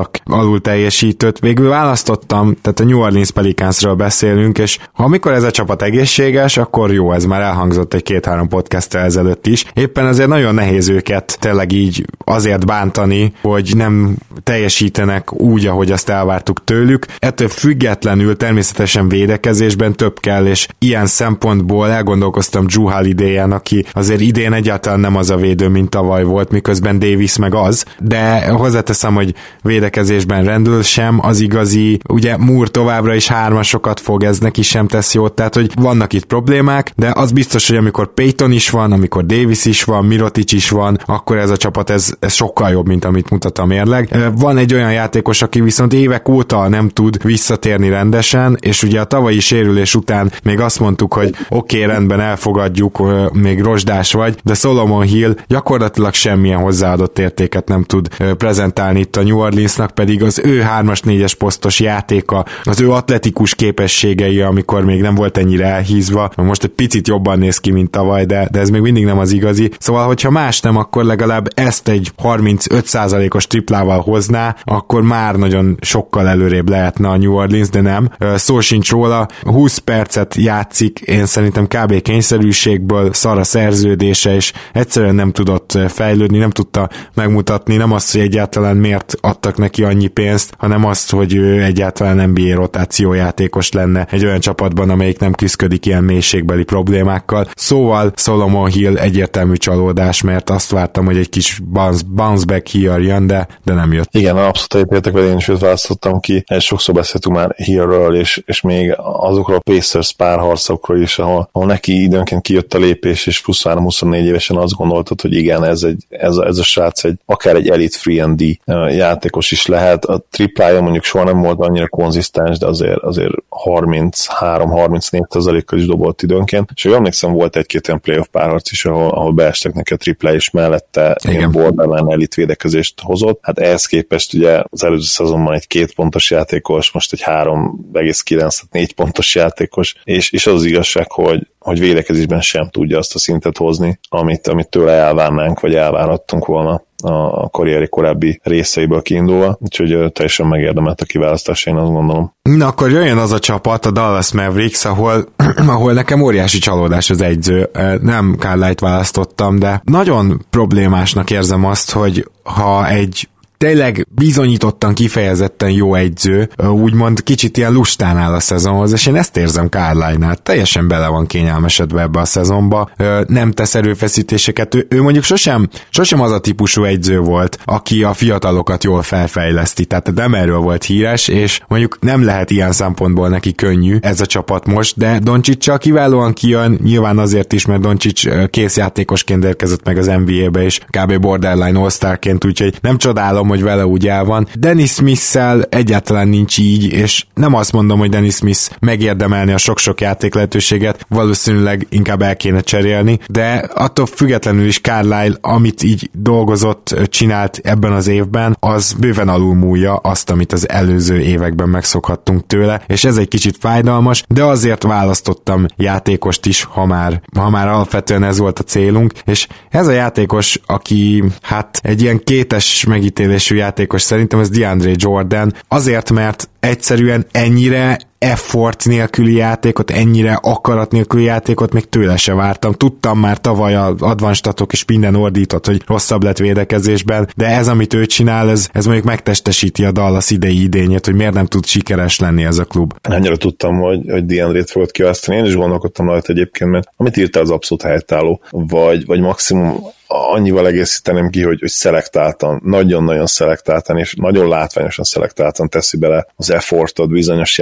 válasszak alul teljesítőt. Végül választottam, tehát a New Orleans Pelicansről beszélünk, és ha amikor ez a csapat egészséges, akkor jó, ez már elhangzott egy két-három podcast ezelőtt is. Éppen azért nagyon nehéz őket tényleg így azért bántani, hogy nem teljesítenek úgy, ahogy azt elvártuk tőlük. Ettől függetlenül természetesen védekezésben több kell, és ilyen szempontból elgondolkoztam Drew holiday aki azért idén egyáltalán nem az a védő, mint tavaly volt, miközben Davis meg az, de hozzáteszem, hogy védekezésben rendül sem az igazi, ugye Moore továbbra is hármasokat fog, ez neki sem tesz jót, tehát hogy vannak itt problémák, de az biztos, hogy amikor Payton is van, amikor Davis is van, Mirotic is van, akkor ez a csapat ez, ez sokkal jobb, mint amit mutat a mérleg. Van egy olyan játékos, aki viszont évek óta nem tud visszatérni rendesen, és ugye a tavalyi sérülés után még azt mondtuk, hogy oké, okay, rendben elfogadjuk, még rozsdás vagy, de Solomon Hill gyakorlatilag semmilyen hozzáadott értéket nem tud prezentálni itt a New Orleansnak, pedig az ő 3-as, 4-es posztos játéka, az ő atletikus képességei, amikor még nem volt ennyire elhízva, most egy picit jobban néz ki, mint tavaly, de, de ez még mindig nem az igazi. Szóval, hogyha más nem, akkor legalább ezt egy 35%-os triplával hozná, akkor már nagyon sokkal előrébb lehetne a New Orleans, de nem. Szó sincs róla, 20 percet játszik, én szerintem kb. kényszerűségből szar a szerződése, és egyszerűen nem tudott fejlődni, nem tudta megmutatni, nem azt, hogy egyáltalán miért adtak neki annyi pénzt, hanem azt, hogy ő egyáltalán NBA rotációjátékos lenne egy olyan csapatban, amelyik nem küzdik ilyen mélységbeli problémákkal. Szóval Solomon Hill egyértelmű csalódás, mert azt vártam, hogy egy kis bounce, bounce back here jön, de, de nem jött. Igen, abszolút egyetértek vele, én is őt választottam ki. Sokszor beszéltünk már Hillről, és, és még azokról a Pacers párharcokról is, ahol, ahol neki időnként kijött a lépés, és 23-24 évesen azt gondoltad, hogy igen, ez, egy, ez, a, ez a srác egy, akár egy elite free and D játékos is lehet. A triplája mondjuk soha nem volt annyira konzisztens, de azért, azért 33-34 kal is dobott időnként. És hogy emlékszem, volt egy-két olyan playoff párharc is, ahol, ahol beestek neki a triplá, és mellette Igen. ilyen borderline elit védekezést hozott. Hát ehhez képest ugye az előző szezonban egy két pontos játékos, most egy 3,9-4 pontos játékos, és, és az, az igazság, hogy hogy védekezésben sem tudja azt a szintet hozni, amit, amit tőle elvárnánk, vagy elvárhattunk volna a karrieri korábbi részeiből kiindulva, úgyhogy teljesen megérdemelt a kiválasztás, én azt gondolom. Na akkor jöjjön az a csapat, a Dallas Mavericks, ahol, ahol nekem óriási csalódás az egyző. Nem Carlisle-t választottam, de nagyon problémásnak érzem azt, hogy ha egy tényleg bizonyítottan kifejezetten jó egyző, úgymond kicsit ilyen lustán áll a szezonhoz, és én ezt érzem Kárlánynál. Teljesen bele van kényelmesedve ebbe a szezonba, nem tesz erőfeszítéseket. Ő, ő mondjuk sosem, sosem az a típusú egyző volt, aki a fiatalokat jól felfejleszti, tehát nem erről volt híres, és mondjuk nem lehet ilyen szempontból neki könnyű ez a csapat most, de Doncsicsal kiválóan kijön, nyilván azért is, mert Doncsics készjátékosként érkezett meg az NBA-be, és kb. borderline all úgyhogy nem csodálom, hogy vele úgy el van. Dennis smith egyáltalán nincs így, és nem azt mondom, hogy Dennis Smith megérdemelni a sok-sok játék lehetőséget, valószínűleg inkább el kéne cserélni, de attól függetlenül is Carlisle, amit így dolgozott, csinált ebben az évben, az bőven alulmúlja azt, amit az előző években megszokhattunk tőle, és ez egy kicsit fájdalmas, de azért választottam játékost is, ha már, ha már alapvetően ez volt a célunk, és ez a játékos, aki hát egy ilyen kétes megítélésű játékos. Szerintem, ez DeAndre Jordan, azért, mert egyszerűen ennyire effort nélküli játékot, ennyire akarat nélküli játékot még tőle se vártam. Tudtam már tavaly a advanstatok és minden ordított, hogy rosszabb lett védekezésben, de ez, amit ő csinál, ez, ez mondjuk megtestesíti a Dallas idei idényét, hogy miért nem tud sikeres lenni ez a klub. Annyira tudtam, hogy, hogy Diandrét fogod kiválasztani. Én is gondolkodtam rajta egyébként, mert amit írta az abszolút helytálló, vagy, vagy maximum annyival egészíteném ki, hogy, hogy szelektáltan, nagyon-nagyon szelektáltan, és nagyon látványosan szelektáltan teszi bele az effortot bizonyos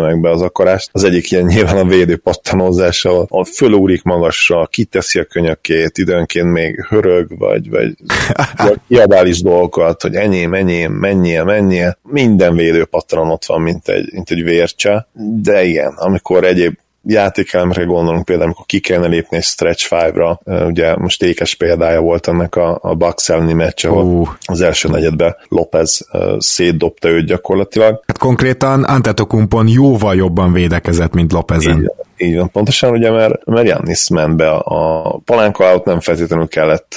játékelemekbe az akarást. Az egyik ilyen nyilván a védő pattanózással, a fölúrik magasra, kiteszi a könyökét, időnként még hörög, vagy, vagy, vagy kiabál is dolgokat, hogy enyém, enyém, menjél, menjél. Minden védő pattanon ott van, mint egy, mint egy vércse, de igen, amikor egyéb játékelemre gondolunk például, amikor ki kellene lépni egy stretch 5-ra, ugye most ékes példája volt ennek a, a Bucks elleni meccs, ahol uh. az első negyedben Lopez uh, szétdobta őt gyakorlatilag. Hát konkrétan Antetokumpon jóval jobban védekezett, mint Lopezen. Igen. Így van, pontosan, ugye, mert, mert Jannis ment be a palánka alatt, nem feltétlenül kellett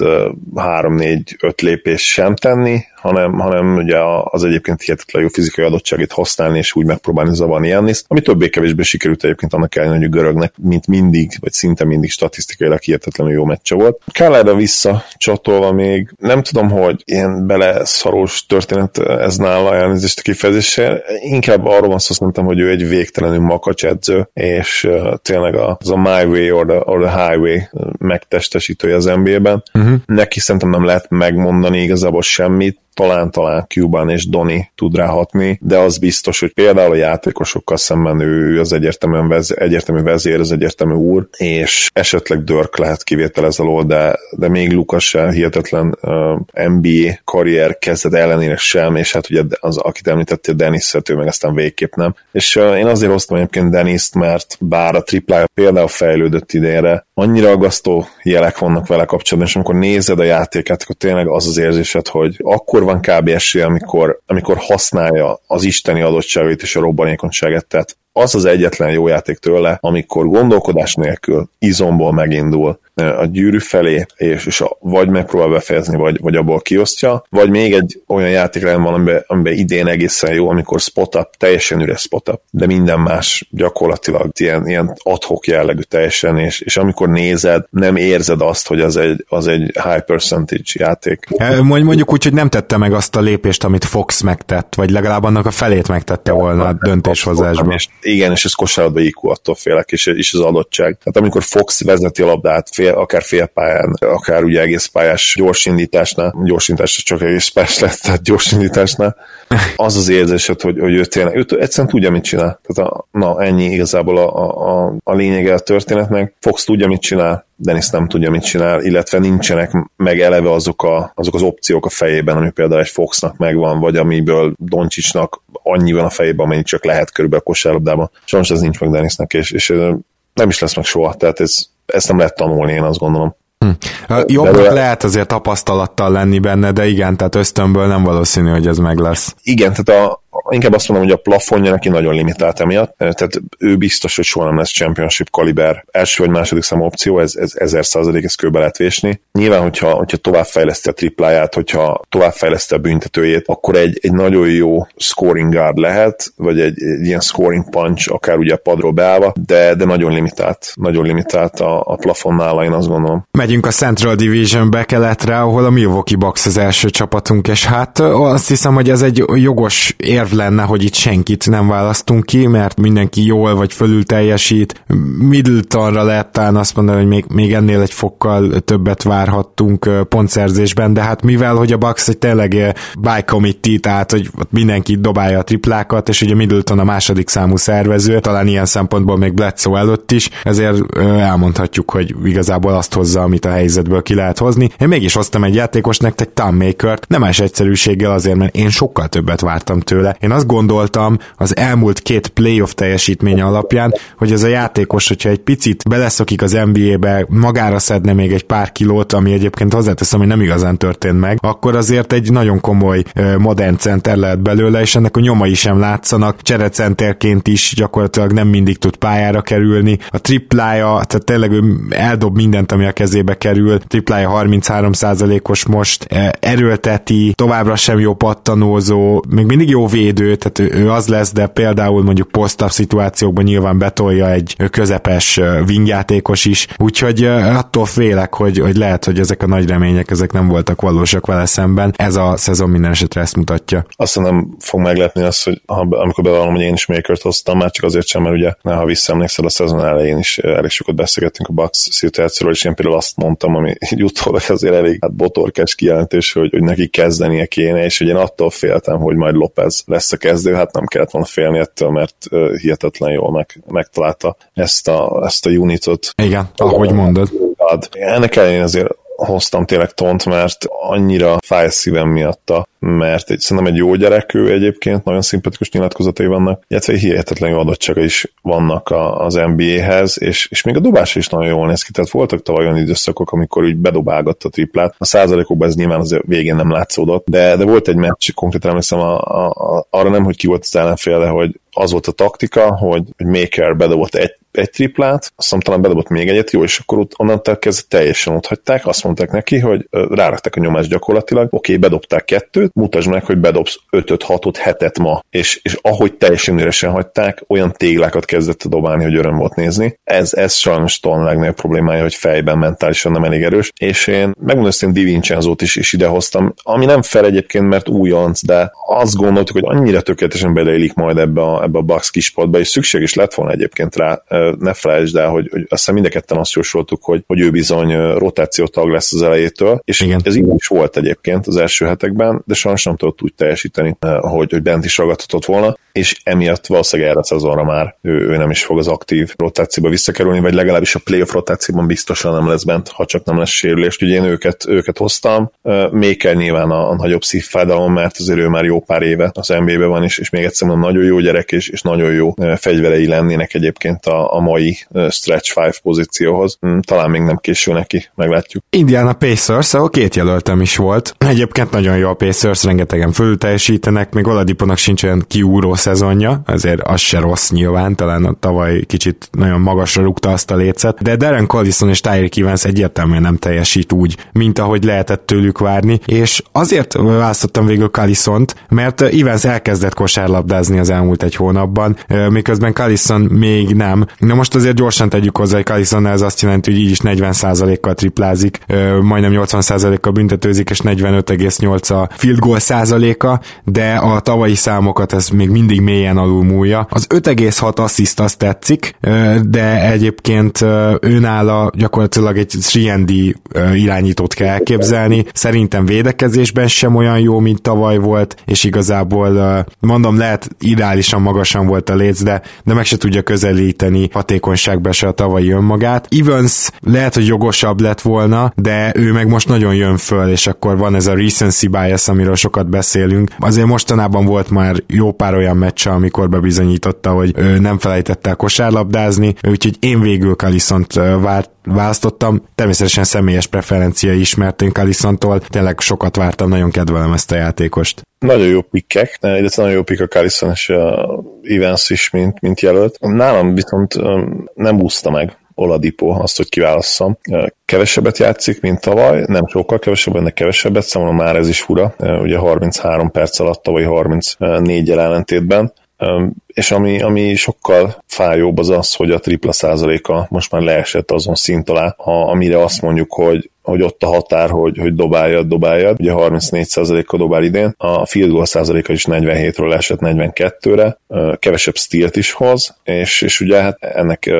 3-4-5 lépés sem tenni, hanem, hanem ugye az egyébként hihetetlen jó fizikai adottságét használni, és úgy megpróbálni zavarni Jannis, ami többé-kevésbé sikerült egyébként annak ellenére, hogy a görögnek, mint mindig, vagy szinte mindig statisztikailag hihetetlenül jó meccse volt. Kellerre vissza csatolva még, nem tudom, hogy ilyen beleszarós történet ez nála elnézést a kifejezéssel, inkább arról van szó, szerintem, hogy ő egy végtelenül makacs edző, és tényleg az a My Way or the, or the Highway megtestesítője az NBA-ben. Uh-huh. Neki szerintem nem lehet megmondani igazából semmit, talán-talán Cuban és Doni tud ráhatni, de az biztos, hogy például a játékosokkal szemben ő az egyértelműen vez, egyértelmű vezér, az egyértelmű úr, és esetleg Dörk lehet kivétel ez alól, de, de még Lukas sem hihetetlen uh, NBA karrier kezdet ellenére sem, és hát ugye az, akit említettél, Dennis ő meg aztán végképp nem. És uh, én azért hoztam egyébként Dennis-t, mert bár a triplája például fejlődött idénre, annyira aggasztó jelek vannak vele kapcsolatban, és amikor nézed a játékát, akkor tényleg az az érzésed, hogy akkor van kb. esélye, amikor, amikor használja az isteni adottságait és a robbanékonyságát. Tehát az az egyetlen jó játék tőle, amikor gondolkodás nélkül izomból megindul a gyűrű felé, és, és a, vagy megpróbál befejezni, vagy, vagy abból kiosztja, vagy még egy olyan játék van, amiben, amiben idén egészen jó, amikor spot-up, teljesen üres spot-up, de minden más gyakorlatilag ilyen, ilyen adhok jellegű teljesen, és, és amikor nézed, nem érzed azt, hogy az egy, az egy high percentage játék. Mondjuk úgy, hogy nem tette meg azt a lépést, amit Fox megtett, vagy legalább annak a felét megtette volna a döntéshozásban. Igen, és ez kosárlabda IQ attól félek, és, és az adottság. Tehát amikor Fox vezeti a labdát, fél, akár félpályán, akár ugye egész pályás gyorsindításnál, gyorsindítás csak egész pályás lett, tehát gyorsindításnál, az az érzésed, hogy, hogy ő tényleg, ő egyszerűen tudja, mit csinál. Tehát a, na, ennyi igazából a, a, a lényege a történetnek. Fox tudja, mit csinál, Dennis nem tudja, mit csinál, illetve nincsenek meg eleve azok, a, azok az opciók a fejében, ami például egy Foxnak megvan, vagy amiből Doncsicsnak annyi van a fejében, amennyi csak lehet körülbelül a kosárlabdában. Sajnos ez nincs meg Dennisnek, és, és nem is lesz meg soha, tehát ez, ezt nem lehet tanulni, én azt gondolom. Hm. Jobbnak de, lehet azért tapasztalattal lenni benne, de igen, tehát ösztönből nem valószínű, hogy ez meg lesz. Igen, tehát a, inkább azt mondom, hogy a plafonja neki nagyon limitált emiatt, tehát ő biztos, hogy soha nem lesz championship kaliber első vagy második szám opció, ez, ez ezer százalék, ez kőbe lehet vésni. Nyilván, hogyha, hogyha továbbfejleszti a tripláját, hogyha továbbfejleszti a büntetőjét, akkor egy, egy nagyon jó scoring guard lehet, vagy egy, egy ilyen scoring punch, akár ugye a padról beállva, de, de nagyon limitált, nagyon limitált a, a plafon nála, én azt gondolom. Megyünk a Central Division-be keletre, ahol a Milwaukee Bucks az első csapatunk, és hát azt hiszem, hogy ez egy jogos ér érv lenne, hogy itt senkit nem választunk ki, mert mindenki jól vagy fölül teljesít. Middletonra lehet talán azt mondani, hogy még, még ennél egy fokkal többet várhattunk pontszerzésben, de hát mivel, hogy a Bucks egy tényleg by committee, tehát hogy mindenki dobálja a triplákat, és ugye Middleton a második számú szervező, talán ilyen szempontból még Bledsoe előtt is, ezért elmondhatjuk, hogy igazából azt hozza, amit a helyzetből ki lehet hozni. Én mégis hoztam egy játékos nektek Tom Maker-t, nem más egyszerűséggel azért, mert én sokkal többet vártam tőle. Én azt gondoltam az elmúlt két playoff teljesítménye alapján, hogy ez a játékos, hogyha egy picit beleszokik az NBA-be, magára szedne még egy pár kilót, ami egyébként hozzáteszem, hogy nem igazán történt meg, akkor azért egy nagyon komoly modern center lehet belőle, és ennek a nyomai sem látszanak. Cserecenterként is gyakorlatilag nem mindig tud pályára kerülni. A triplája, tehát tényleg ő eldob mindent, ami a kezébe kerül. Triplája 33%-os most, erőlteti, továbbra sem jó pattanózó, még mindig jó védő, tehát ő az lesz, de például mondjuk posztabb szituációkban nyilván betolja egy közepes wingjátékos is, úgyhogy attól félek, hogy, hogy lehet, hogy ezek a nagy remények, ezek nem voltak valósak vele szemben. Ez a szezon minden esetre ezt mutatja. Azt nem fog meglepni az, hogy amikor bevallom, hogy én is Makert hoztam, már csak azért sem, mert ugye, ha visszaemlékszel, a szezon elején is elég sokat beszélgettünk a Bucks szituációról, és én például azt mondtam, ami így utólag azért elég hát botorkás kijelentés, hogy, hogy neki kezdenie kéne, és hogy én attól féltem, hogy majd López lesz a kezdő, hát nem kellett volna félni ettől, mert hihetetlen jól meg, megtalálta ezt a, ezt a unitot. Igen, ahogy mondod. Ennek ellenére azért hoztam tényleg tont, mert annyira fáj szívem miatta, mert egy, szerintem egy jó gyerek ő egyébként, nagyon szimpatikus nyilatkozatai vannak, illetve hihetetlen jó adottsága is vannak a, az NBA-hez, és, és még a dobás is nagyon jól néz ki, tehát voltak tavaly olyan időszakok, amikor úgy bedobálgatta a triplát, a százalékokban ez nyilván az végén nem látszódott, de, de volt egy meccs, konkrétan emlékszem a, a, a, arra nem, hogy ki volt az ellenfél, de hogy az volt a taktika, hogy, hogy Maker bedobott egy, egy triplát, aztán talán bedobott még egyet, jó, és akkor onnantól kezdve teljesen ott hagyták, azt mondták neki, hogy rárakták a nyomást gyakorlatilag, oké, bedobták kettőt, mutasd meg, hogy bedobsz 5-öt, 6-ot, 7-et ma, és, és ahogy teljesen üresen hagyták, olyan téglákat kezdett dobálni, hogy öröm volt nézni. Ez, ez sajnos talán legnagyobb problémája, hogy fejben mentálisan nem elég erős, és én megmondom, hogy Di Vincenzo-t is, is idehoztam, ami nem fel egyébként, mert újonc, de azt gondoltuk, hogy annyira tökéletesen beleélik majd ebbe a, ebbe a Bucks kisportba, és szükség is lett volna egyébként rá, ne felejtsd el, hogy, hogy aztán mind a azt jósoltuk, hogy, hogy ő bizony rotációtag lesz az elejétől, és Igen. ez így is volt egyébként az első hetekben, de sajnos nem tudott úgy teljesíteni, hogy, hogy bent is ragadhatott volna, és emiatt valószínűleg erre a szezonra már ő, ő nem is fog az aktív rotációba visszakerülni, vagy legalábbis a playoff rotációban biztosan nem lesz bent, ha csak nem lesz sérülés. Ugye én őket, őket hoztam, még kell nyilván a, a nagyobb szívfájdalom, mert azért ő már jó pár éve az NBA-ben van, és, és még egyszer mondom, nagyon jó gyerek, és, és nagyon jó fegyverei lennének egyébként a, a mai stretch 5 pozícióhoz. Hm, talán még nem késő neki, meglátjuk. Indiana Pacers, ahol két jelöltem is volt. Egyébként nagyon jó a Pacers, rengetegen fölül teljesítenek, még Oladiponak sincs olyan kiúró szezonja, ezért az se rossz nyilván, talán a tavaly kicsit nagyon magasra rúgta azt a lécet, de Darren Collison és Tyreek Evans egyértelműen nem teljesít úgy, mint ahogy lehetett tőlük várni, és azért választottam végül Collisont, mert Evans elkezdett kosárlabdázni az elmúlt egy hónapban, miközben Collison még nem. Na most azért gyorsan tegyük hozzá, hogy Collison ez azt jelenti, hogy így is 40%-kal triplázik, majdnem 80%-kal büntetőzik, és 45,8 a field goal százaléka, de a tavalyi számokat ez még mindig mélyen alulmúlja. Az 5,6 assziszt azt tetszik, de egyébként őnála gyakorlatilag egy 3D irányítót kell elképzelni. Szerintem védekezésben sem olyan jó, mint tavaly volt, és igazából mondom, lehet ideálisan magasan volt a léc, de, de meg se tudja közelíteni hatékonyságba se a tavalyi önmagát. Evans lehet, hogy jogosabb lett volna, de ő meg most nagyon jön föl, és akkor van ez a recency bias, amiről sokat beszélünk. Azért mostanában volt már jó pár olyan meccse, amikor bebizonyította, hogy nem felejtette el kosárlabdázni, úgyhogy én végül Kaliszont várt, választottam. Természetesen személyes preferencia is, mert én Kalisontól tényleg sokat vártam, nagyon kedvelem ezt a játékost. Nagyon jó pikkek, illetve nagyon jó pikk a Kalison és a Evans is, mint, mint jelölt. Nálam viszont nem úszta meg Oladipo azt, hogy kiválasszam. Kevesebbet játszik, mint tavaly, nem sokkal kevesebb, ennek kevesebbet, számomra már ez is fura, ugye 33 perc alatt tavaly 34 ellentétben És ami, ami sokkal fájóbb az az, hogy a tripla százaléka most már leesett azon szint alá, amire azt mondjuk, hogy hogy ott a határ, hogy, hogy dobáljad, dobáljad. Ugye 34%-kal dobál idén, a field goal százaléka is 47-ről esett 42-re, kevesebb stílt is hoz, és, és ugye hát ennek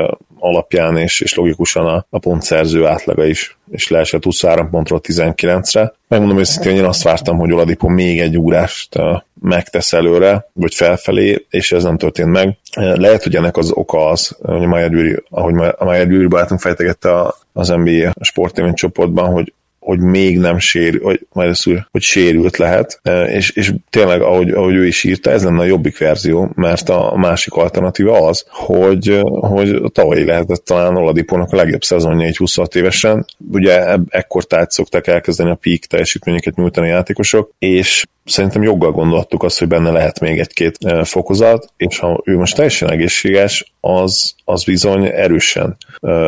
alapján és, és logikusan a, a pontszerző átlaga is, és leesett 23 pontról 19-re. Megmondom őszintén, én azt vártam, hogy Oladipo még egy úrást megtesz előre, vagy felfelé, és ez nem történt meg. Lehet, hogy ennek az oka az, hogy Mayer ahogy a Mayer Gyuri barátunk fejtegette az NBA sportévény csoportban, hogy hogy még nem sérül, hogy, majd úr, hogy sérült lehet, és, és tényleg, ahogy, ahogy ő is írta, ez lenne a jobbik verzió, mert a másik alternatíva az, hogy, hogy tavalyi lehetett talán Oladipónak a legjobb szezonja egy 26 évesen, ugye ekkor tehát szokták elkezdeni a peak teljesítményeket nyújtani a játékosok, és szerintem joggal gondoltuk azt, hogy benne lehet még egy-két fokozat, és ha ő most teljesen egészséges, az, az bizony erősen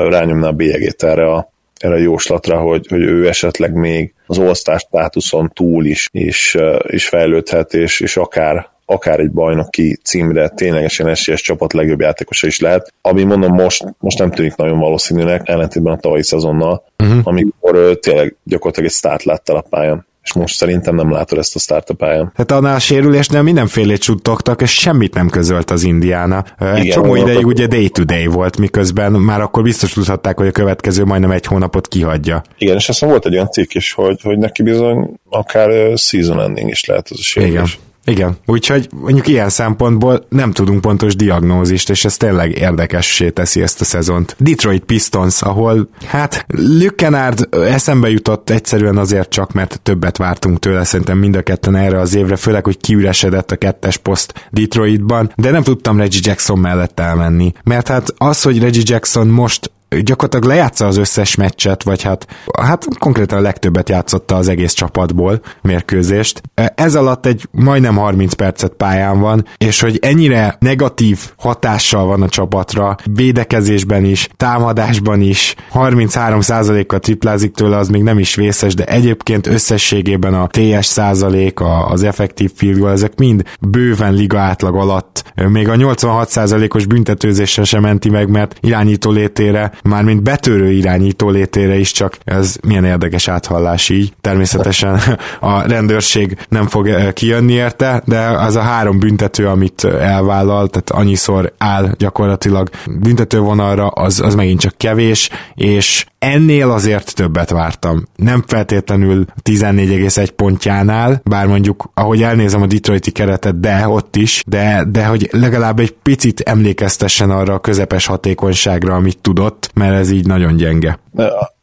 rányomná a bélyegét erre a erre jóslatra, hogy, hogy ő esetleg még az all státuszon túl is, is, is fejlődhet, és, és akár akár egy bajnoki címre ténylegesen esélyes csapat legjobb játékosa is lehet, ami mondom most, most nem tűnik nagyon valószínűnek, ellentétben a tavalyi szezonnal, uh-huh. amikor tényleg gyakorlatilag egy start láttál a pályán és most szerintem nem látod ezt a startup pályán. Hát annál a sérülésnél mindenfélét suttogtak, és semmit nem közölt az Indiána. Egy Igen, csomó ideig ugye day-to-day volt, miközben már akkor biztos tudhatták, hogy a következő majdnem egy hónapot kihagyja. Igen, és aztán volt egy olyan cikk is, hogy, hogy neki bizony akár season ending is lehet az a sérülés. Igen. Igen, úgyhogy mondjuk ilyen szempontból nem tudunk pontos diagnózist, és ez tényleg érdekessé teszi ezt a szezont. Detroit Pistons, ahol hát Luke Kennard eszembe jutott egyszerűen azért csak, mert többet vártunk tőle, szerintem mind a ketten erre az évre, főleg, hogy kiüresedett a kettes poszt Detroitban, de nem tudtam Reggie Jackson mellett elmenni, mert hát az, hogy Reggie Jackson most gyakorlatilag lejátsza az összes meccset, vagy hát, hát konkrétan a legtöbbet játszotta az egész csapatból mérkőzést. Ez alatt egy majdnem 30 percet pályán van, és hogy ennyire negatív hatással van a csapatra, védekezésben is, támadásban is, 33%-kal triplázik tőle, az még nem is vészes, de egyébként összességében a TS százalék, az effektív field goal, ezek mind bőven liga átlag alatt. Még a 86%-os büntetőzéssel sem menti meg, mert irányító létére mármint betörő irányító létére is csak ez milyen érdekes áthallás így. Természetesen a rendőrség nem fog eh, kijönni érte, de az a három büntető, amit elvállal, tehát annyiszor áll gyakorlatilag büntetővonalra, az, az megint csak kevés, és ennél azért többet vártam. Nem feltétlenül 14,1 pontjánál, bár mondjuk, ahogy elnézem a Detroiti keretet, de ott is, de, de hogy legalább egy picit emlékeztessen arra a közepes hatékonyságra, amit tudott, mert ez így nagyon gyenge.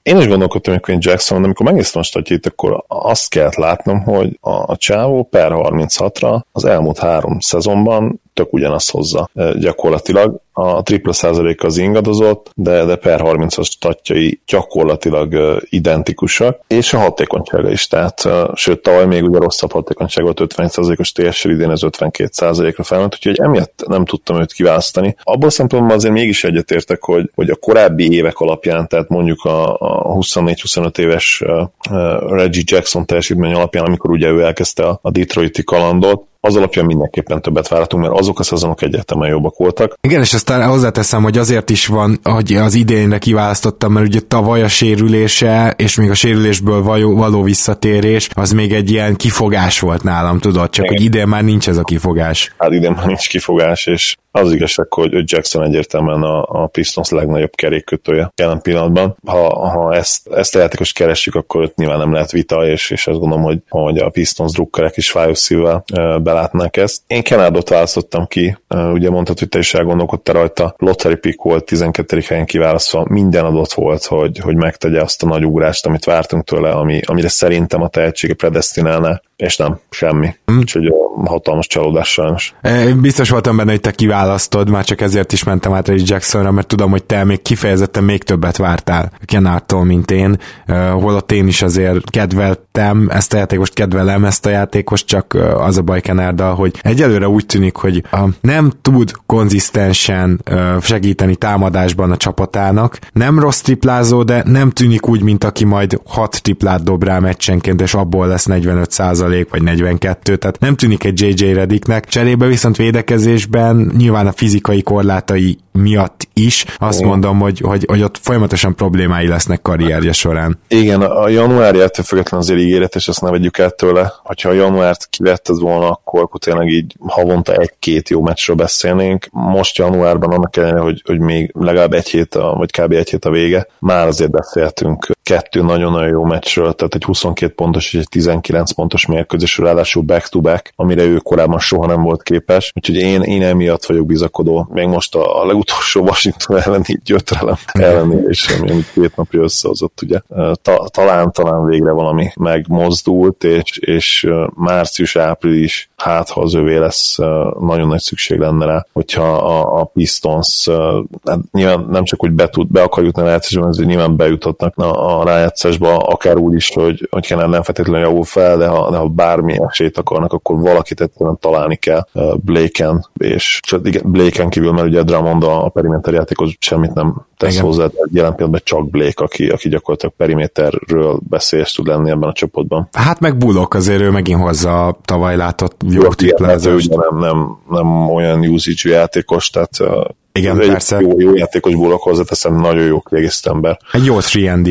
Én is gondolkodtam, hogy Jackson, de amikor megnéztem a statjét, akkor azt kellett látnom, hogy a, a csávó per 36-ra az elmúlt három szezonban tök ugyanazt hozza gyakorlatilag. A tripla százalék az ingadozott, de, de per 30-as statjai gyakorlatilag identikusak, és a hatékonysága is, tehát sőt, tavaly még ugye rosszabb hatékonyság volt 50%-os TS-sel, idén ez 52%-ra felment, úgyhogy emiatt nem tudtam őt kiválasztani. Abból szempontból azért mégis egyetértek, hogy, hogy a korábbi évek alapján, tehát mondjuk a, a 24-25 éves Reggie Jackson teljesítmény alapján, amikor ugye ő elkezdte a Detroiti kalandot, az alapján mindenképpen többet várhatunk, mert azok a szezonok egyértelműen jobbak voltak. Igen, és aztán hozzáteszem, hogy azért is van, hogy az idénre kiválasztottam, mert ugye tavaly a sérülése, és még a sérülésből való, való visszatérés, az még egy ilyen kifogás volt nálam, tudod, csak Igen. hogy idén már nincs ez a kifogás. Hát idén már nincs kifogás, és az igazság, hogy Jackson egyértelműen a, a Pistons legnagyobb kerékkötője jelen pillanatban. Ha, ha ezt, ezt a játékos keressük, akkor ott nyilván nem lehet vita, és, és azt gondolom, hogy, hogy a Pistons drukkerek is fájós szívvel belátnák ezt. Én Kenádot választottam ki, ugye mondtad, hogy te is elgondolkodtál rajta. Lottery pick volt 12. helyen kiválasztva, minden adott volt, hogy, hogy megtegye azt a nagy ugrást, amit vártunk tőle, ami, amire szerintem a tehetsége predestinálná és nem, semmi. Mm. Úgyhogy hatalmas csalódás sajnos. Biztos voltam benne, hogy te kiválasztod, már csak ezért is mentem át egy Jacksonra, mert tudom, hogy te még kifejezetten még többet vártál Kenártól, mint én, holott én is azért kedveltem ezt a játékost, kedvelem ezt a játékost, csak az a baj Kenárda, hogy egyelőre úgy tűnik, hogy nem tud konzisztensen segíteni támadásban a csapatának, nem rossz triplázó, de nem tűnik úgy, mint aki majd hat triplát dob rá meccsenként, és abból lesz 45 vagy 42, tehát nem tűnik egy JJ Reddicknek. Cserébe viszont védekezésben nyilván a fizikai korlátai miatt is azt mondom, hogy, hogy, hogy ott folyamatosan problémái lesznek karrierje során. Igen, a januárjától függetlenül azért ígéretes, azt ne vegyük el tőle. Hogyha a januárt kivetted volna, akkor, akkor tényleg így havonta egy-két jó meccsről beszélnénk. Most januárban annak ellenére, hogy, hogy még legalább egy hét, a, vagy kb. egy hét a vége, már azért beszéltünk kettő nagyon-nagyon jó meccsről, tehát egy 22 pontos és egy 19 pontos mérkőzés, ráadásul back-to-back, amire ő korábban soha nem volt képes. Úgyhogy én, én emiatt vagyok bizakodó. Még most a, a legutolsó Washington elleni gyötrelem ellenére is, ami, amit két napja összehozott, ugye. Ta, talán, talán végre valami megmozdult, és, és március-április, hát ha az övé lesz, nagyon nagy szükség lenne rá, hogyha a, a Pistons hát nyilván nem csak, hogy be, tud, be akar jutni a rájátszásban, azért nyilván bejuthatnak a, a rájátszásba, akár úgy is, hogy, hogy kellene nem feltétlenül javul fel, de ha, de ha bármi esélyt akarnak, akkor valakit egyszerűen találni kell Blaken, és igen, Blaken kívül, mert ugye Drummond a, a periméter játékos semmit nem tesz Igen. hozzá, tehát jelen pillanatban csak Blake, aki, aki gyakorlatilag periméterről beszélyes tud lenni ebben a csapatban. Hát meg Bullock azért ő megint hozza a tavaly látott jó triplázót. Nem, nem, nem olyan usage játékos, tehát igen, egy persze. Jó, jó játékos Bullock hozzáteszem, nagyon jó kiegészítő ember. Egy jó 3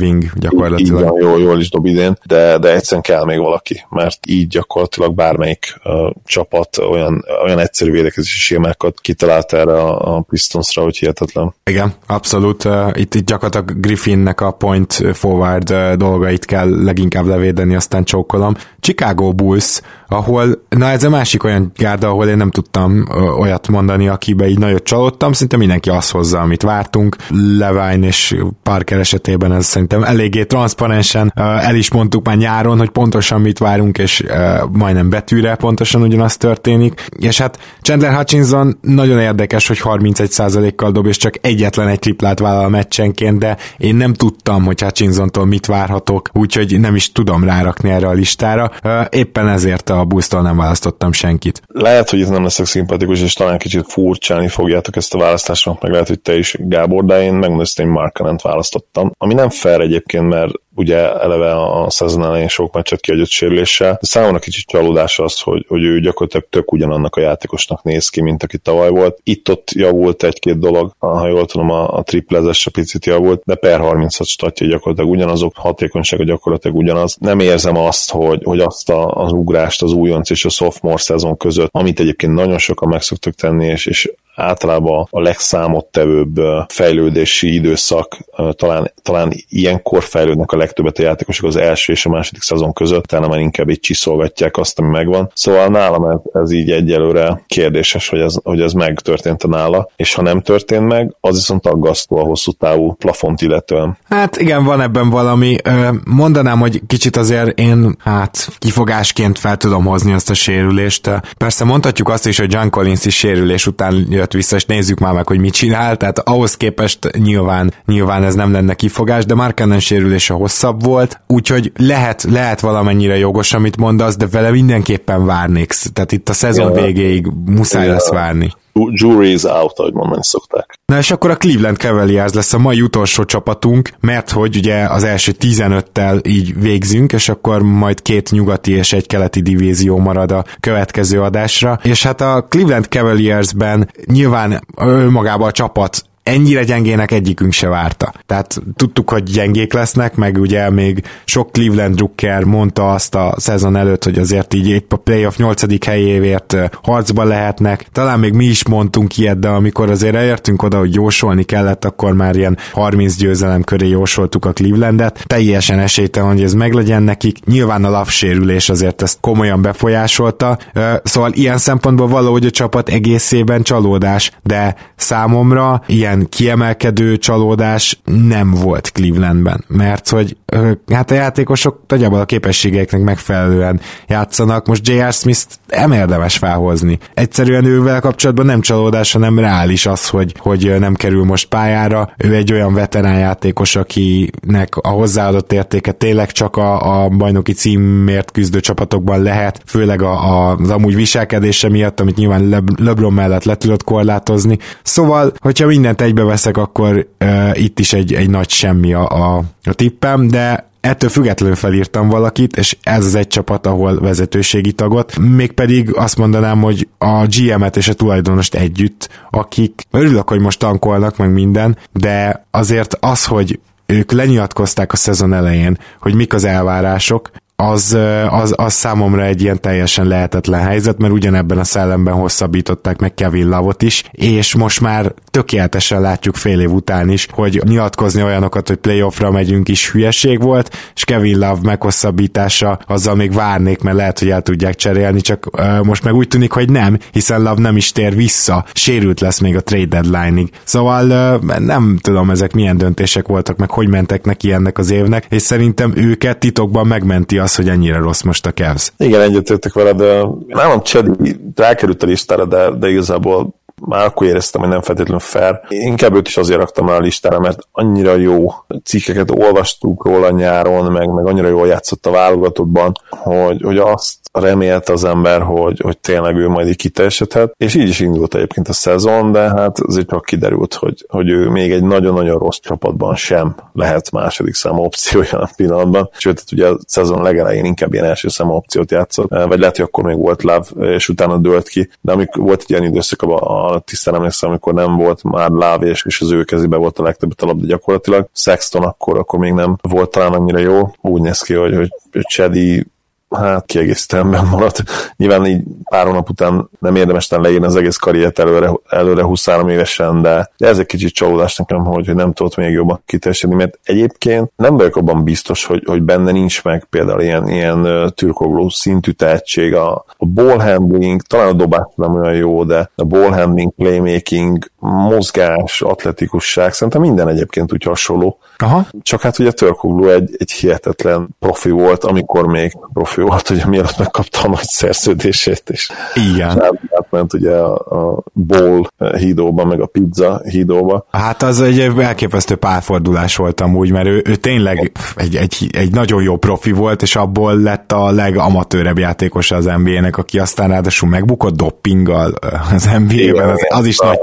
wing gyakorlatilag. Így van, jó, jól is dob idén, de, de egyszerűen kell még valaki, mert így gyakorlatilag bármelyik uh, csapat olyan, olyan egyszerű védekezési sémákat kitalált erre a, a Pistonsra, hogy hihetetlen. Igen, abszolút. Uh, itt, itt gyakorlatilag Griffinnek a point forward uh, dolgait kell leginkább levédeni, aztán csókolom. Chicago Bulls, ahol, na ez a másik olyan gárda, ahol én nem tudtam uh, olyat mondani, akibe így nagyot csalódtam, szinte mindenki azt hozza, amit vártunk. Levine és Parker esetében ez szerintem eléggé transzparensen el is mondtuk már nyáron, hogy pontosan mit várunk, és majdnem betűre pontosan ugyanaz történik. És hát Chandler Hutchinson nagyon érdekes, hogy 31%-kal dob, és csak egyetlen egy triplát vállal a meccsenként, de én nem tudtam, hogy Hutchinsontól mit várhatok, úgyhogy nem is tudom rárakni erre a listára. Éppen ezért a busztól nem választottam senkit. Lehet, hogy ez nem leszek szimpatikus, és talán kicsit furcsálni fogja csináljátok ezt a választásomat, meg lehet, hogy te is, Gábor, de én megmondom, Markanent választottam. Ami nem fair egyébként, mert ugye eleve a szezon elején sok meccset kiadott sérüléssel. De számomra kicsit csalódás az, hogy, hogy ő gyakorlatilag tök ugyanannak a játékosnak néz ki, mint aki tavaly volt. Itt-ott javult egy-két dolog, ha jól tudom, a, a triplezes a picit javult, de per 36 statja gyakorlatilag ugyanazok, hatékonysága gyakorlatilag ugyanaz. Nem érzem azt, hogy, hogy azt a, az ugrást az újonc és a sophomore szezon között, amit egyébként nagyon sokan meg szoktak tenni, és, és általában a legszámottevőbb fejlődési időszak, talán, talán ilyenkor fejlődnek a legtöbbet a játékosok az első és a második szezon között, utána már inkább így csiszolgatják azt, ami megvan. Szóval nálam ez, ez így egyelőre kérdéses, hogy ez, hogy ez megtörtént a nála, és ha nem történt meg, az viszont aggasztó a hosszú távú plafont illetően. Hát igen, van ebben valami. Mondanám, hogy kicsit azért én hát kifogásként fel tudom hozni azt a sérülést. Persze mondhatjuk azt is, hogy John Collins is sérülés után jött vissza, és nézzük már meg, hogy mit csinál, tehát ahhoz képest nyilván, nyilván ez nem lenne kifogás, de már Cannon sérülése hosszabb volt, úgyhogy lehet, lehet valamennyire jogos, amit mondasz, de vele mindenképpen várnék, tehát itt a szezon ja. végéig muszáj ja. lesz várni jury is out, ahogy mondani szokták. Na és akkor a Cleveland Cavaliers lesz a mai utolsó csapatunk, mert hogy ugye az első 15-tel így végzünk, és akkor majd két nyugati és egy keleti divízió marad a következő adásra. És hát a Cleveland Cavaliersben nyilván önmagában a csapat ennyire gyengének egyikünk se várta. Tehát tudtuk, hogy gyengék lesznek, meg ugye még sok Cleveland Drucker mondta azt a szezon előtt, hogy azért így épp a playoff 8. helyévért harcba lehetnek. Talán még mi is mondtunk ilyet, de amikor azért elértünk oda, hogy jósolni kellett, akkor már ilyen 30 győzelem köré jósoltuk a Clevelandet. Teljesen esélytelen, hogy ez meglegyen nekik. Nyilván a lapsérülés azért ezt komolyan befolyásolta. Szóval ilyen szempontból valahogy a csapat egészében csalódás, de számomra ilyen ilyen kiemelkedő csalódás nem volt Clevelandben, mert hogy hát a játékosok nagyjából a képességeiknek megfelelően játszanak. Most J.R. Smith nem érdemes felhozni. Egyszerűen ővel kapcsolatban nem csalódás, hanem reális az, hogy, hogy nem kerül most pályára. Ő egy olyan veterán játékos, akinek a hozzáadott értéke tényleg csak a, a bajnoki címért küzdő csapatokban lehet, főleg a, a, az amúgy viselkedése miatt, amit nyilván Le, LeBron mellett le tudott korlátozni. Szóval, hogyha mindent egybeveszek, akkor uh, itt is egy, egy nagy semmi a, a, a tippem, de ettől függetlenül felírtam valakit, és ez az egy csapat, ahol vezetőségi tagot, mégpedig azt mondanám, hogy a GM-et és a tulajdonost együtt, akik örülök, hogy most tankolnak meg minden, de azért az, hogy ők lenyilatkozták a szezon elején, hogy mik az elvárások, az, az, az számomra egy ilyen teljesen lehetetlen helyzet, mert ugyanebben a szellemben hosszabbították meg Kevin Lavot is, és most már tökéletesen látjuk fél év után is, hogy nyilatkozni olyanokat, hogy playoffra megyünk is hülyeség volt, és Kevin Love meghosszabbítása, azzal még várnék, mert lehet, hogy el tudják cserélni, csak uh, most meg úgy tűnik, hogy nem, hiszen Love nem is tér vissza, sérült lesz még a trade deadline-ig. Szóval uh, nem tudom, ezek milyen döntések voltak, meg hogy mentek neki ennek az évnek, és szerintem őket titokban megmenti az, hogy ennyire rossz most a Cavs. Igen, egyetértek veled, nálam Csedi rákerült a listára, de, de igazából már akkor éreztem, hogy nem feltétlenül fair. Inkább őt is azért raktam rá a listára, mert annyira jó cikkeket olvastuk róla nyáron, meg, meg annyira jól játszott a válogatottban, hogy, hogy azt remélt az ember, hogy, hogy tényleg ő majd így kiteljesedhet, és így is indult egyébként a szezon, de hát azért csak kiderült, hogy, hogy ő még egy nagyon-nagyon rossz csapatban sem lehet második számú opció jelen pillanatban, sőt, hát ugye a szezon legelején inkább ilyen első számú opciót játszott, vagy lehet, hogy akkor még volt Love, és utána dőlt ki, de amikor volt egy ilyen időszak, a tisztán emlékszem, amikor nem volt már Love, és, és az ő kezében volt a legtöbb a labda gyakorlatilag. Sexton akkor, akkor még nem volt talán annyira jó. Úgy néz ki, hogy, hogy Chedi hát kiegészítően maradt. Nyilván így pár hónap után nem érdemes leírni az egész karriert előre, előre 23 évesen, de, de ez egy kicsit csalódás nekem, hogy, hogy nem tudott még jobban kiteljesedni, mert egyébként nem vagyok abban biztos, hogy, hogy benne nincs meg például ilyen, ilyen türkogló szintű tehetség, a, a ball handling, talán a dobás nem olyan jó, de a ball handling, playmaking, mozgás, atletikusság, szerintem minden egyébként úgy hasonló. Aha. Csak hát ugye Törkogló egy, egy hihetetlen profi volt, amikor még profi volt, ugye mielőtt megkapta a nagy szerződését, és Igen. átment ugye a, a bowl hídóba, meg a pizza hídóba. Hát az egy elképesztő párfordulás volt amúgy, mert ő, ő tényleg egy, egy, egy nagyon jó profi volt, és abból lett a legamatőrebb játékos az NBA-nek, aki aztán ráadásul megbukott doppinggal az NBA-ben, az, az is nagy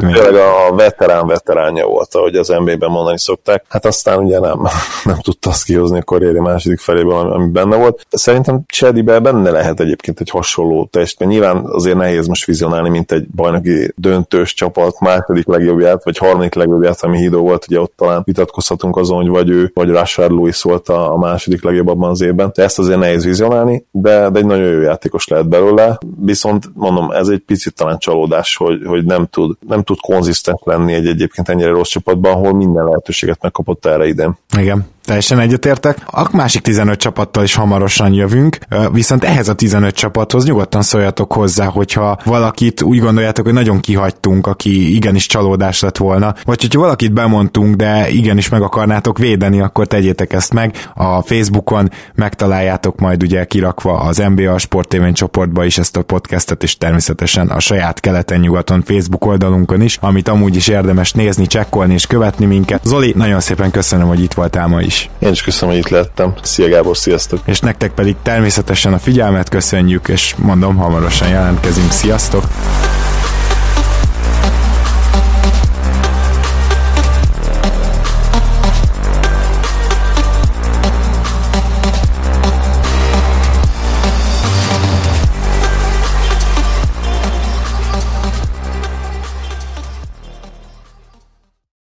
Tényleg a veterán veteránja volt, ahogy az NBA-ben mondani szokták. Hát aztán ugye nem, nem tudta azt kihozni a karrieri második felében, ami, ami benne volt. Szerintem Csedibe benne lehet egyébként egy hasonló teljesítmény. Nyilván azért nehéz most vizionálni, mint egy bajnoki döntős csapat második legjobbját, vagy harmadik legjobbját, ami hídó volt, ugye ott talán vitatkozhatunk azon, hogy vagy ő, vagy Rashard Lewis volt a, a második legjobb abban az évben. De ezt azért nehéz vizionálni, de, de egy nagyon jó játékos lehet belőle. Viszont mondom, ez egy picit talán csalódás, hogy, hogy nem tud, nem tud konzisztent lenni egy egyébként ennyire rossz csapatban, ahol minden lehetőséget megkapott erre idén. Igen teljesen egyetértek. A másik 15 csapattal is hamarosan jövünk, viszont ehhez a 15 csapathoz nyugodtan szóljatok hozzá, hogyha valakit úgy gondoljátok, hogy nagyon kihagytunk, aki igenis csalódás lett volna, vagy hogyha valakit bemondtunk, de igenis meg akarnátok védeni, akkor tegyétek ezt meg. A Facebookon megtaláljátok majd ugye kirakva az NBA Sportévén csoportba is ezt a podcastet, és természetesen a saját keleten-nyugaton Facebook oldalunkon is, amit amúgy is érdemes nézni, csekkolni és követni minket. Zoli, nagyon szépen köszönöm, hogy itt voltál ma is. Én is köszönöm, hogy itt lettem. Szia Gábor, sziasztok! És nektek pedig természetesen a figyelmet köszönjük, és mondom, hamarosan jelentkezünk. Sziasztok!